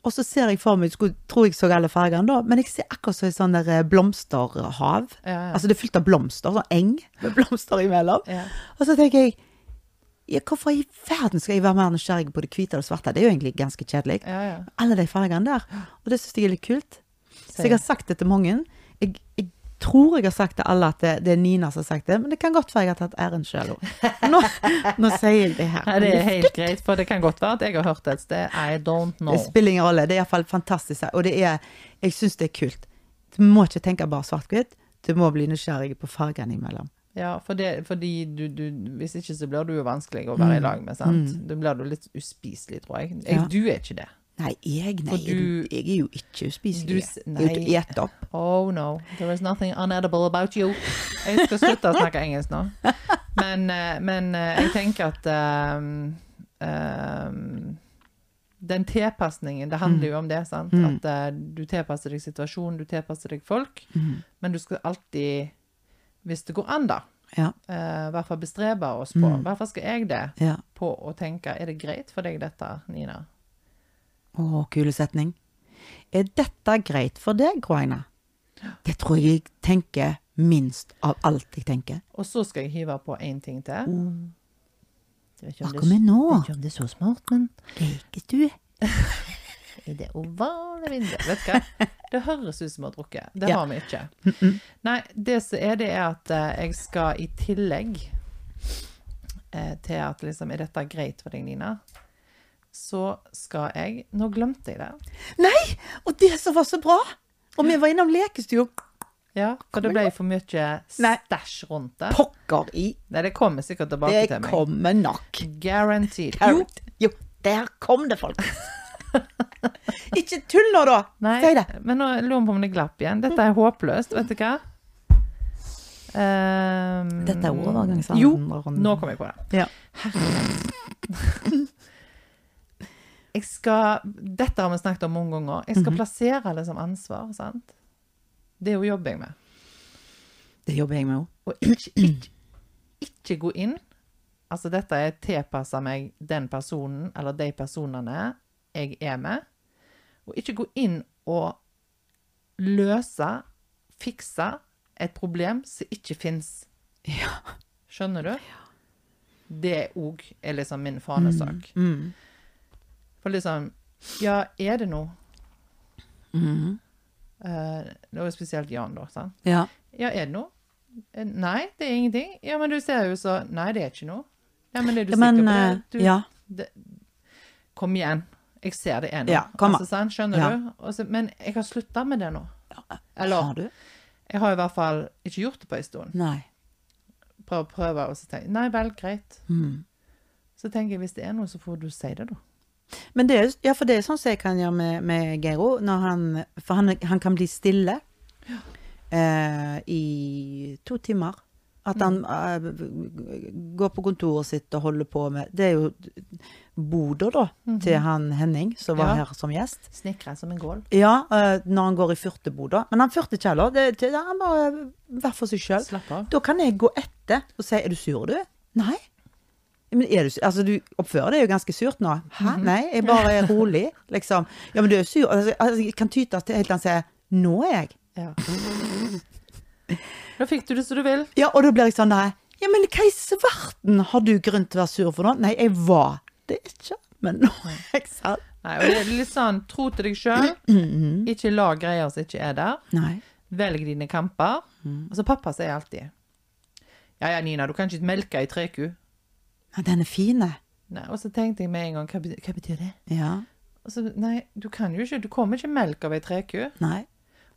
Og så ser jeg for meg, skulle, tror jeg så alle fargene da, men jeg ser akkurat som et sånn eh, blomsterhav. Ja, ja. Altså det er fylt av blomster, sånn eng med blomster imellom. Ja. Og så tenker jeg, ja, hvorfor i verden skal jeg være mer nysgjerrig på det hvite og det svarte? Det er jo egentlig ganske kjedelig. Ja, ja. Alle de fargene der. Og det synes jeg er litt kult. Så jeg har sagt det til mange. Jeg, jeg tror jeg har sagt til alle at det, det er Nina som har sagt det, men det kan godt være jeg har tatt æren sjøl òg. Nå, nå sier jeg det her. Ja, det er helt greit, for det kan godt være at jeg har hørt det et sted. I don't know. Det spiller ingen rolle. Det er iallfall fantastisk. Og det er Jeg syns det er kult. Du må ikke tenke bare svart-hvitt. Du må bli nysgjerrig på fargene imellom. Ja, for det, fordi du, du Hvis ikke så blir du jo vanskelig å være i lag med, sant. Da blir du litt uspiselig, tror jeg. jeg Ja. Du er ikke det. Nei, jeg, nei, du- jeg er jo ikke uspiselig. Du ete opp. Oh no, there is nothing unedible about you. Jeg skal slutte å snakke engelsk nå. Men, eh, men eh, jeg tenker at um, um, den tilpasningen, det handler jo om det, sant. At uh, du tilpasser deg situasjonen, du tilpasser deg folk. Men du skal alltid, hvis det går an, da, Ja. Uh, i hvert fall bestrebe oss på, i hvert fall skal jeg det, ja. på å tenke, er det greit for deg dette, Nina? Å, kule setning. Er dette greit for deg, Groina? Det tror jeg jeg tenker minst av alt jeg tenker. Og så skal jeg hive på en ting til. Mm. Hva kommer nå? vet ikke om det er så smart, men Leker du? i det ovale vinduet Vet du hva? Det høres ut som vi har drukket. Det Ja. har vi ikke. Nei, det som er, det er at eh, jeg skal i tillegg eh, til at liksom Er dette greit for deg, Nina? Så skal jeg Nå glemte jeg det. Nei! Og det som var så bra! Og vi var innom lekestua. Ja, for det ble for mye stæsj rundt det. Pokker i. Nei, det kommer sikkert tilbake Det til meg. Det kommer nok. Guaranteed. Jo, Jo, der kom det, folk. Ikke tull nå, da! Nei, Si det. men nå lurer jeg på om det glapp igjen. Dette er håpløst, vet du hva? Um, Dette er overgangsalderen. Jo, nå kom jeg på det. Ja. Jeg skal, dette har vi snakket om mange ganger. Jeg skal Mhm. plassere det som ansvar, sant? Det er jo jobber jeg med. Det jobber jeg med òg. Og ikke, ikke, ikke gå inn. Altså dette er tilpassa meg den personen eller de personene jeg er med. Og ikke gå inn og løse, fikse et problem som ikke fins. Ja. Skjønner du? Det òg er liksom min fanesak. Mm. For liksom Ja, er det noe? Mm. Uh, det var spesielt Jan, da. sant? Ja. Ja, er det noe? Eh, Nei, det er ingenting. Ja, men du ser jo så Nei, det er ikke noe. Ja, men er du ja men sikker på eh, det? Du, Ja. det? Kom igjen. Jeg ser det ennå. Ja, altså, sånn, Skjønner Ja. du? Også, men jeg har slutta med det nå. Eller Har du? jeg har i hvert fall ikke gjort det på en stund. Nei. Prøv, prøve, så tenke Nei vel, greit. Mm. Så tenker jeg hvis det er noe, så får du si det, da. Men det er, ja, for det er sånn som jeg kan gjøre med, med Geiro. Han, for han, han kan bli stille eh, i to timer. At han uh, går på kontoret sitt og holder på med Det er jo boder, da, til han Henning, som var Ja. her som gjest. Snekra som en gål. Ja, uh, når han går i furteboda. Men han fyrter ikke heller. Det, det, han bare være for seg sjøl. Da kan jeg gå etter og si 'er du sur, du?' Nei. Men er du? Altså, du oppfører deg jo ganske surt nå. Hæ? Nei, jeg bare er rolig, liksom. Ja, men du er sur. Altså, altså, jeg kan tyte til helt til han sier 'nå er jeg'. Ja. Da fikk du det som du vil. Ja, og da blir jeg sånn der Ja, men hva i svarten har du grunn til å være sur for nå? Nei, jeg var det ikke, men nå er jeg sant. Nei, og det er litt sånn tro til deg sjøl. Ikke la greier som ikke er der. Nei. Velg dine kamper. Altså, pappa sier alltid Ja ja, Nina, du kan ikke melke ei treku. Ja, den er fin. Nei, og så tenkte jeg med en gang, hva betyr, hva betyr det? Ja. Og så, nei, du kan jo ikke, du kommer ikke melk av ei treku. Nei.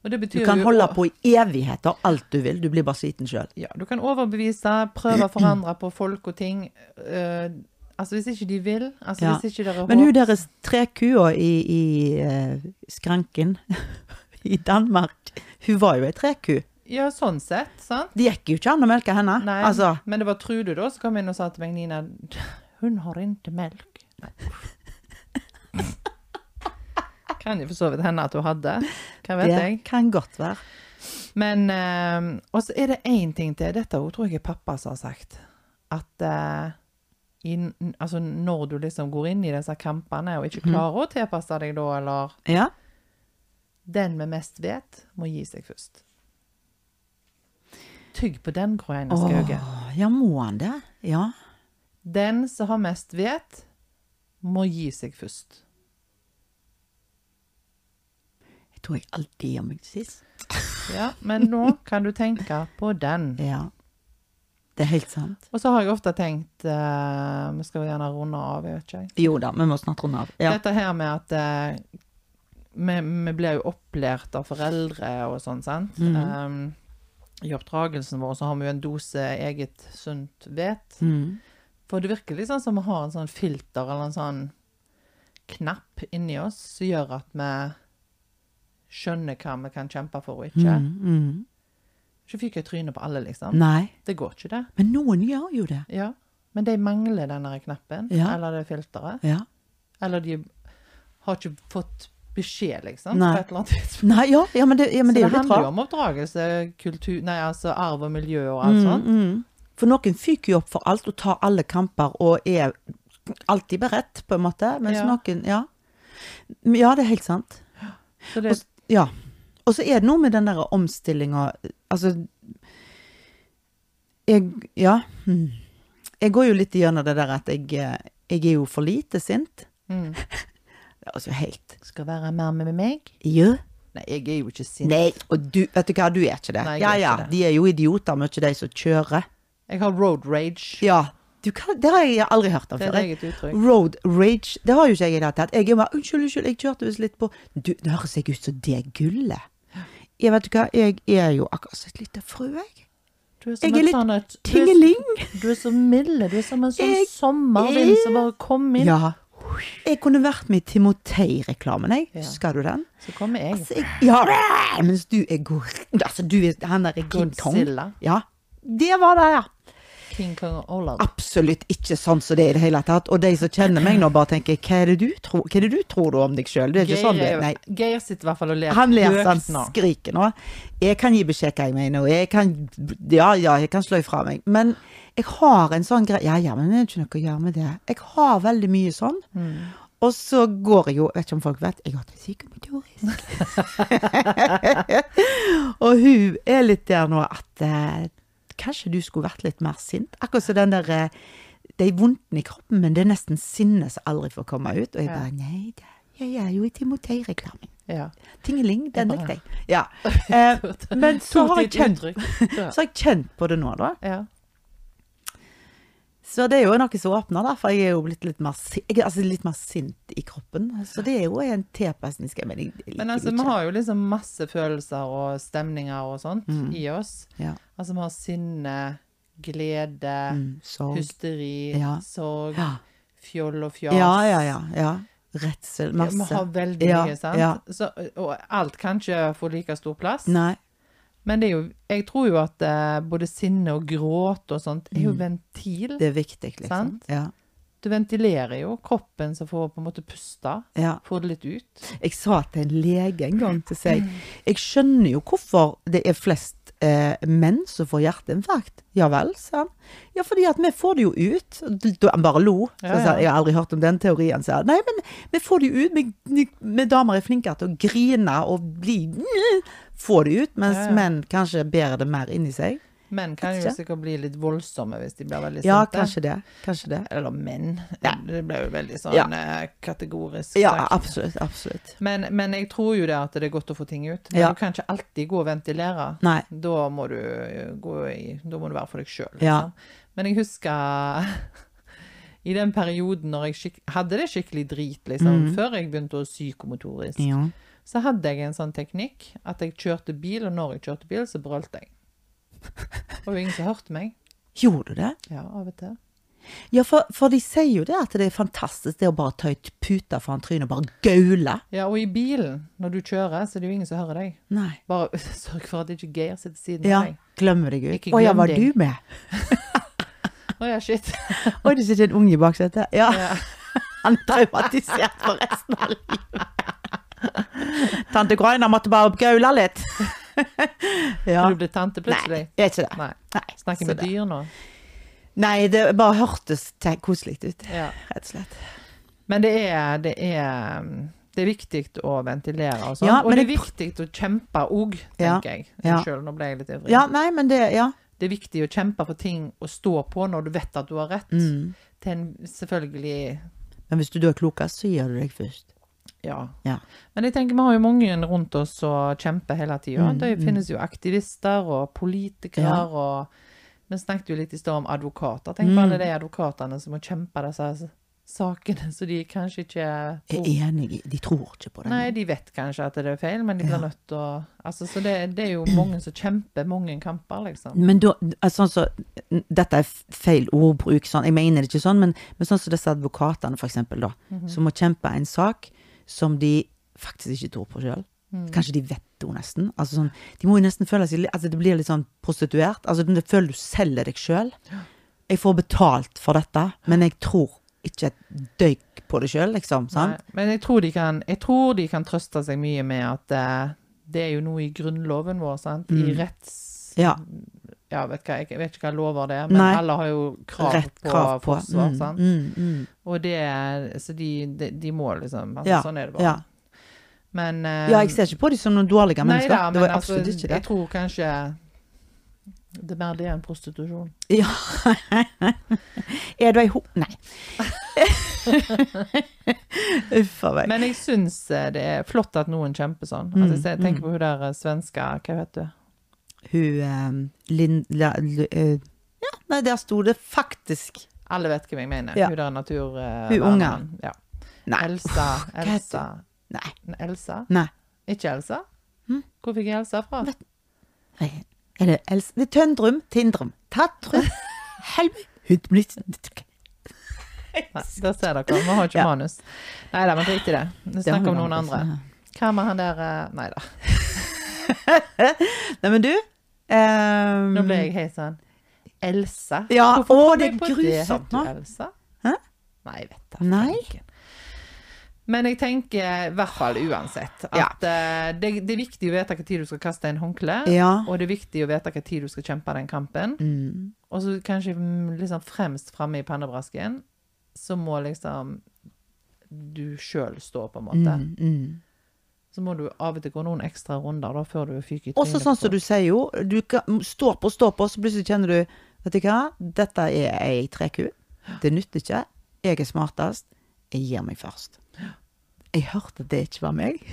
Du kan holde på i evigheter, alt du vil. Du blir bare sliten sjøl. Ja, du kan overbevise, prøve å forandre på folk og ting. Uh, altså, hvis ikke de vil. Altså, Ja. hvis ikke dere Men hun deres trekua i, i uh, skranken i Danmark, hun var jo ei treku. Ja, sånn sett, sant? Det gikk jo ikke an å melke henne. Nei, Altså, men det var Trude da som kom inn og sa til meg, Nina, hun har ikke melk. Kan jo for så vidt hende at hun hadde. Hva vet det jeg. kan godt være. Men eh, Og så er det én ting til. Dette hun tror jeg er pappa som har sagt. At eh, i, altså når du liksom går inn i disse kampene og ikke klarer å tilpasse deg da, eller Ja. Den med mest vet, må gi seg først. Tygg på den, Gro Einar Skauge. Åh, ja, må han det? Ja. Den som har mest vet, må gi seg først. Jeg tror jeg alltid gir meg til sist. Ja, men nå kan du tenke på den. Ja. Det er helt sant. Og så har jeg ofte tenkt uh, Vi skal jo gjerne runde av, jeg vet ikke. jeg. Jo da, vi må snart runde av. Ja. Dette her med at uh, vi, vi blir jo opplært av foreldre og sånn, sant. Mhm. Um, I oppdragelsen vår så har vi jo en dose eget sunt vet. Mm. For det virker litt sånn som vi har en sånn filter eller en sånn knapp inni oss som gjør at vi skjønner hva vi kan kjempe for og ikke. Mm, mm. Så fikk jeg trynet på alle, liksom. Nei, Det går ikke, det. men noen gjør jo det. Ja. Men de mangler denne knappen, Ja. eller det filteret. Ja. Eller de har ikke fått beskjed, liksom, Nei. på et eller annet tidspunkt. Nei, ja, ja, men det, ja, men Så det det er handler jo om oppdragelse, kultur, nei, altså arv og miljø og alt Mm, sånt. mm. For noen fyker jo opp for alt og tar alle kamper og er alltid beredt, på en måte. Mens Ja. noen Ja. Ja, det er helt sant. Så det, Og, ja. Og så er det noe med den der omstillinga Altså Jeg Ja. hmm. Jeg går jo litt gjennom det der at jeg, eh, jeg er jo for lite sint. mm, altså helt skal være mer med meg. Ja. Nei, jeg er jo ikke sint. Nei, og du, vet du hva, du er ikke det. Nei, ja ja, ikke det. de er jo idioter, mye de som kjører. Jeg har road rage. Ja. Du, hva, det har jeg aldri hørt om Det er før. eget uttrykk. Road rage, det har jo ikke jeg i det hele tatt. Jeg er bare, unnskyld, unnskyld, jeg kjørte visst litt på Du, det høres ikke ut som det gullet. Jeg vet du hva, jeg er jo akkurat som et lite frø, jeg. Du er Jeg er litt sånn et, du, er, Tingeling. du er så milde. Du er som en sånn Jeg sommervind som bare kom inn. Ja. Jeg kunne vært med i Timotei-reklamen, jeg. Ja. Husker du den? Så kommer jeg. Altså, jeg ja, mens du er god Altså, du er Han derre er King Kong. Ja. Det var det, ja. King Kong Olav. Absolutt ikke sånn som det er i det hele tatt. Og de som kjenner meg nå, bare tenker hva er det du tror, hva er det du tror du om deg sjøl? Det er ikke sånn det Geir, Nei. er- Geir sitter i hvert fall og ler Han ler så han skriker nå. Jeg kan gi beskjed hva jeg mener, og jeg kan Ja, ja, jeg kan slå ifra meg. Men jeg har en sånn greie Ja, ja, men det er ikke noe å gjøre med det. Jeg har veldig mye sånn. Mm. Og så går jeg jo Vet ikke om folk vet, jeg går til psykomotorisk. og hun er litt der nå at eh, kanskje du skulle vært litt mer sint. Akkurat som den der eh, Det er vondten i kroppen, men det er nesten sinnet som aldri får komme ut. Og jeg bare Nei, det, jeg er jo i Timotei-reklamen. Ja. Tingeling, den likte jeg. Ja. Eh, men så har jeg kjent så har jeg kjent på det nå, da. Så det er jo noe som åpner, da. For jeg er jo blitt litt mer, jeg altså litt mer sint i kroppen. Så det er jo en tilpasning. Men Men altså, vi har jo liksom masse følelser og stemninger og sånt Mm. i oss. Ja. Altså, vi har sinne, glede, Mm, hysteri, Ja. sorg, Ja. fjoll og fjas. ja, ja, ja. ja. Redsel. Ja, vi har veldig mye, sant? Så, og alt kan ikke få like stor plass. Nei. Men det jo, jeg tror jo at eh, både sinne og gråt og sånt er jo ventil. Det er viktig, liksom. Ja. Du ventilerer jo kroppen som får på en måte puste. ja. Får det litt ut. Jeg sa til en lege en gang til seg Jeg skjønner jo hvorfor det er flest eh, menn som får hjerteinfarkt. Ja vel, sa han. Ja, fordi at vi får det jo ut. Han bare lo. Så Ja, ja. jeg har aldri hørt om den teorien. sa han. Nei, men vi får det jo ut. Vi, vi damer er flinkere til å grine og bli Få det ut, mens Ja, ja. menn kanskje bærer det mer inni seg. Menn kan jo sikkert bli litt voldsomme hvis de blir veldig Ja, sinte. kanskje det. Kanskje det. Eller menn. Ja. Det ble jo veldig sånn Ja. eh, kategorisk. Ja, sagt. absolutt. Absolutt. Men, men jeg tror jo det at det er godt å få ting ut. Men Ja. du kan ikke alltid gå og ventilere. Nei. Da må du eh, gå i Da må du være for deg sjøl. Ja. Men jeg husker i den perioden når jeg hadde det skikkelig drit, liksom, før jeg begynte å psykomotorisk, Ja. Så hadde jeg en sånn teknikk at jeg kjørte bil, og når jeg kjørte bil, så brølte jeg. Og det var ingen som hørte meg. Gjorde du det? Ja, av og til. Ja, for, for de sier jo det at det er fantastisk det å bare ta ut puta foran trynet og bare gaule. Ja, og i bilen, når du kjører, så er det jo ingen som hører deg. Nei. Bare sørg for at det ikke Geir sitter siden Ja, av deg. glemmer deg ut. Å ja, var deg. du med? Å ja, shit. Oi, det sitter en unge i baksetet. Ja, Ja. han er traumatisert for resten av livet. Tante Groina måtte bare gaule litt. ja. Du ble tante plutselig. Nei, jeg er ikke det. Nei. Nei, Snakker med det- dyr nå. Nei, det bare hørtes koselig ut, Ja. rett og slett. Men det er, det er det er viktig å ventilere og sånn. Ja, og det er jeg- viktig å kjempe òg, tenker jeg. ja. Unnskyld, nå ble jeg litt ivrig. Ja, nei, men det Ja. Det er viktig å kjempe for ting å stå på når du vet at du har rett. Mm. Til en selvfølgelig Men hvis du da er klokest, så gir du deg først. Ja. Ja. Men jeg tenker vi har jo mange rundt oss som kjemper hele tida. Mm, det finnes jo aktivister og politikere Ja. og Vi snakket jo litt i stad om advokater. Tenk på Mm. alle de advokatene som må kjempe disse sakene, så de kanskje ikke tror er enig i De tror ikke på det. Nei, de vet kanskje at det er feil, men de blir Ja. nødt til å altså, Så det, det er jo mange som kjemper mange kamper, liksom. Men da, altså, sånn så, dette er feil ordbruk, sånn, jeg mener det ikke sånn, men, men sånn som disse advokatene for eksempel da, -hmm. som må kjempe en sak som de faktisk ikke tror på selv. Mm. Kanskje de vet det jo nesten. Altså sånn, de må jo nesten føle seg, altså det blir litt sånn prostituert. Altså du føler du selger deg selv. Jeg får betalt for dette, men jeg tror ikke et døyk på det selv, liksom, sant? Nei, men jeg tror, de kan, jeg tror de kan trøste seg mye med at uh, det er jo noe i grunnloven vår, sant? I retts... Mm. Ja. Ja, vet hva, jeg vet ikke hva lover det er, men Nei. alle har jo krav Rett på krav på. forsvar, Mm, sant? mm, mm. Og det Så de, de, de må liksom altså, Ja, Sånn er det bare. ja. Men eh, Ja, jeg ser ikke på dem som noen dårlige Nei mennesker. da, det men var altså, absolutt ikke det. jeg tror kanskje det er mer det enn prostitusjon. Ja. er du ei ho... Nei. Uff a meg. Men jeg syns eh, det er flott at noen kjemper sånn. Mm, Altså, jeg tenker på hun der svenska Hva heter du? Hun um, Linn... la- l- eh, Ja, nei, der sto det faktisk Alle vet hvem jeg mener. Ja. Hun der natur... Uh, Hun unge. Ja. Nei. Elsa. Elsa. Nei. Elsa? Nei. Ikke Elsa? Hm? Hvor fikk jeg Elsa fra? Nei. Er det Elsa Det er Tøndrum. Tindrum. Tatrum. Helvete. Nei, der ser dere. Vi har ikke Ja. manus. Nei da, men drit i det. Vi snakker om noen andre. Hva med han der eh, Nei da. Nei, men du um... Nå ble jeg helt sånn Elsa? Ja, Hvorfor å, det er grusomt nå. Elsa? Hæ? Nei, jeg vet da. Nei. Men jeg tenker i hvert fall uansett at Ja. eh, det, det er viktig å vite tid du skal kaste en håndkle, Ja. og det er viktig å vite tid du skal kjempe den kampen. Mm. Og så kanskje mm, liksom fremst framme i pannebrasken, så må liksom du sjøl stå, på en måte. Mm, mm. Så må du av og til gå noen ekstra runder da, før du fyker i Også sånn som du sier jo, du står på, står på, så plutselig kjenner du Vet du hva, dette er ei treku. Det nytter ikke. Jeg er smartest. Jeg gir meg først. Jeg hørte det ikke var meg.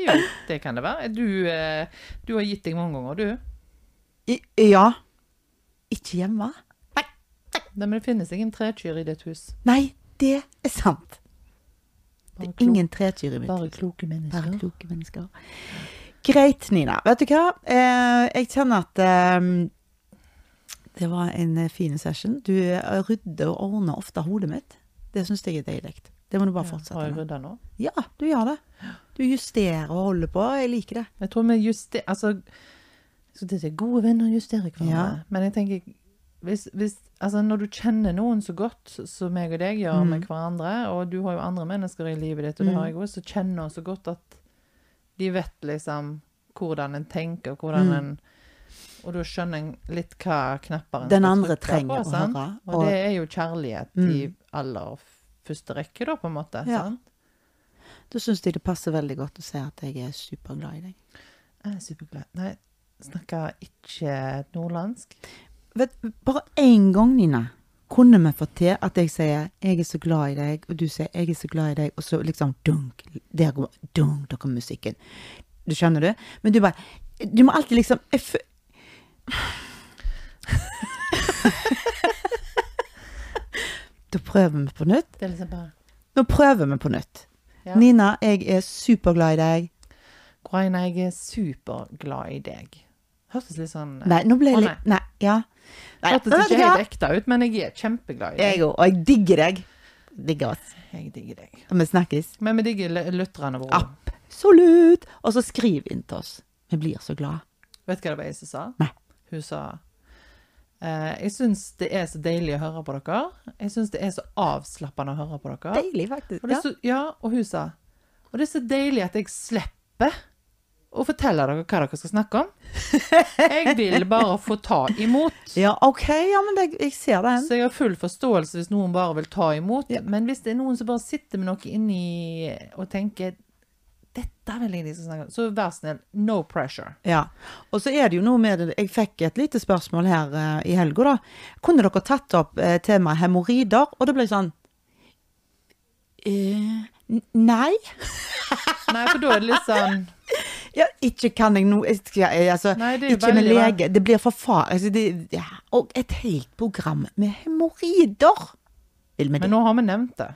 Jo, det kan det være. Du, eh, du har gitt deg mange ganger, du. I, ja. Ikke hjemme. Nei, men det finnes ingen trekyr i ditt hus. Nei, det er sant. Det er ingen tretyr i mitt Bare kloke mennesker. Bare kloke mennesker. Greit, Nina. Vet du hva? Eh, jeg kjenner at eh, det var en eh, fin session. Du eh, rydder og ordner ofte hodet mitt. Det syns jeg er deilig. Det må du bare Ja, fortsette Har jeg med. rydda nå? Ja, du gjør det. Du justerer og holder på. Jeg liker det. Jeg tror vi justerer Altså, så det er gode venner justerer hverandre. Ja. Men jeg tenker hvis, hvis, altså Når du kjenner noen så godt som meg og deg gjør Mm. med hverandre, og du har jo andre mennesker i livet ditt, og det Mm. har jeg òg, så kjenner oss så godt at de vet liksom hvordan en tenker, hvordan Mm. en Og da skjønner en litt hva knapper en Den andre trenger på, å høre, Og, og- det er jo kjærlighet Mm. i aller første rekke, da, på en måte. Ja. sant? Da syns jeg det passer veldig godt å si at jeg er superglad i deg. Jeg er superglad. Nei, snakker ikke nordlandsk. Vet, bare én gang, Nina, kunne vi fått til at jeg sier 'jeg er så glad i deg', og du sier 'jeg er så glad i deg', og så liksom dunk, der går, dunk, der kommer musikken. Du skjønner du? Men du bare Du må alltid liksom jeg, Da prøver vi på nytt. Det er liksom bare Nå prøver vi på nytt. Ja. Nina, jeg er superglad i deg. Graina, jeg er superglad i deg. Hørtes litt sånn Nei, nå ble jeg litt Nei, ja. Nei, Hørtes vet ikke helt ekte ut, men jeg er kjempeglad i deg. Jeg òg. Og jeg digger deg. Digger oss. Jeg digger deg. Og vi snakkes. Men vi digger lytterne våre. Absolutt! Og så skriv inn til oss. Vi blir så glad. Vet du hva det var jeg som sa? Nei. Hun sa eh, Jeg syns det er så deilig å høre på dere. Jeg syns det er så avslappende å høre på dere. Deilig, faktisk. Og det så, ja, og hun sa Og det er så deilig at jeg slipper å fortelle dere hva dere skal snakke om. Jeg vil bare få ta imot. Ja, OK. Ja, men det, jeg ser den. Så jeg har full forståelse hvis noen bare vil ta imot. Ja. Men hvis det er noen som bare sitter med noe inni og tenker dette vil jeg liksom snakke om, så vær snill, no pressure. Ja. Og så er det jo noe med det Jeg fikk et lite spørsmål her uh, i helga, da. Kunne dere tatt opp uh, temaet hemoroider? Og det ble sånn uh, Nei. Nei, for da er det litt sånn Ja, ikke kan jeg noe altså, Nei, Ikke med lege. Det blir for far... Altså, det, ja. Og et helt program med hemoroider. Men nå har vi nevnt det.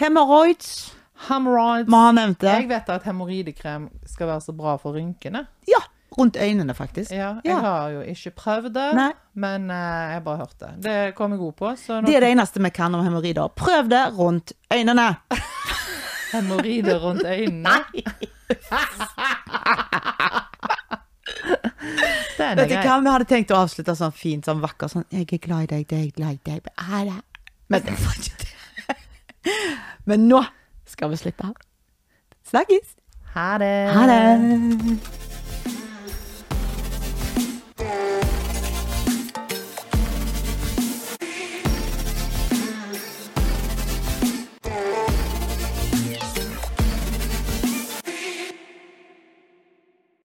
Hemoroids. Hemorrhoids. Vi har nevnt det. Jeg vet at hemoroidekrem skal være så bra for rynkene. Ja. Rundt øynene, faktisk. Ja, jeg Ja. har jo ikke prøvd det, Nei. men uh, jeg har bare hørt det. Det kom jeg god på. Så nå Det er det eneste vi kan om hemoroider. Prøv det rundt øynene. hemoroider rundt øynene. det er Vet du hva, vi hadde tenkt å avslutte sånn fint, sånn vakker sånn 'Jeg er glad i deg, jeg glad i deg' Men det var ikke det. Men nå skal vi slippe. Snakkes. Ha det. Ha det.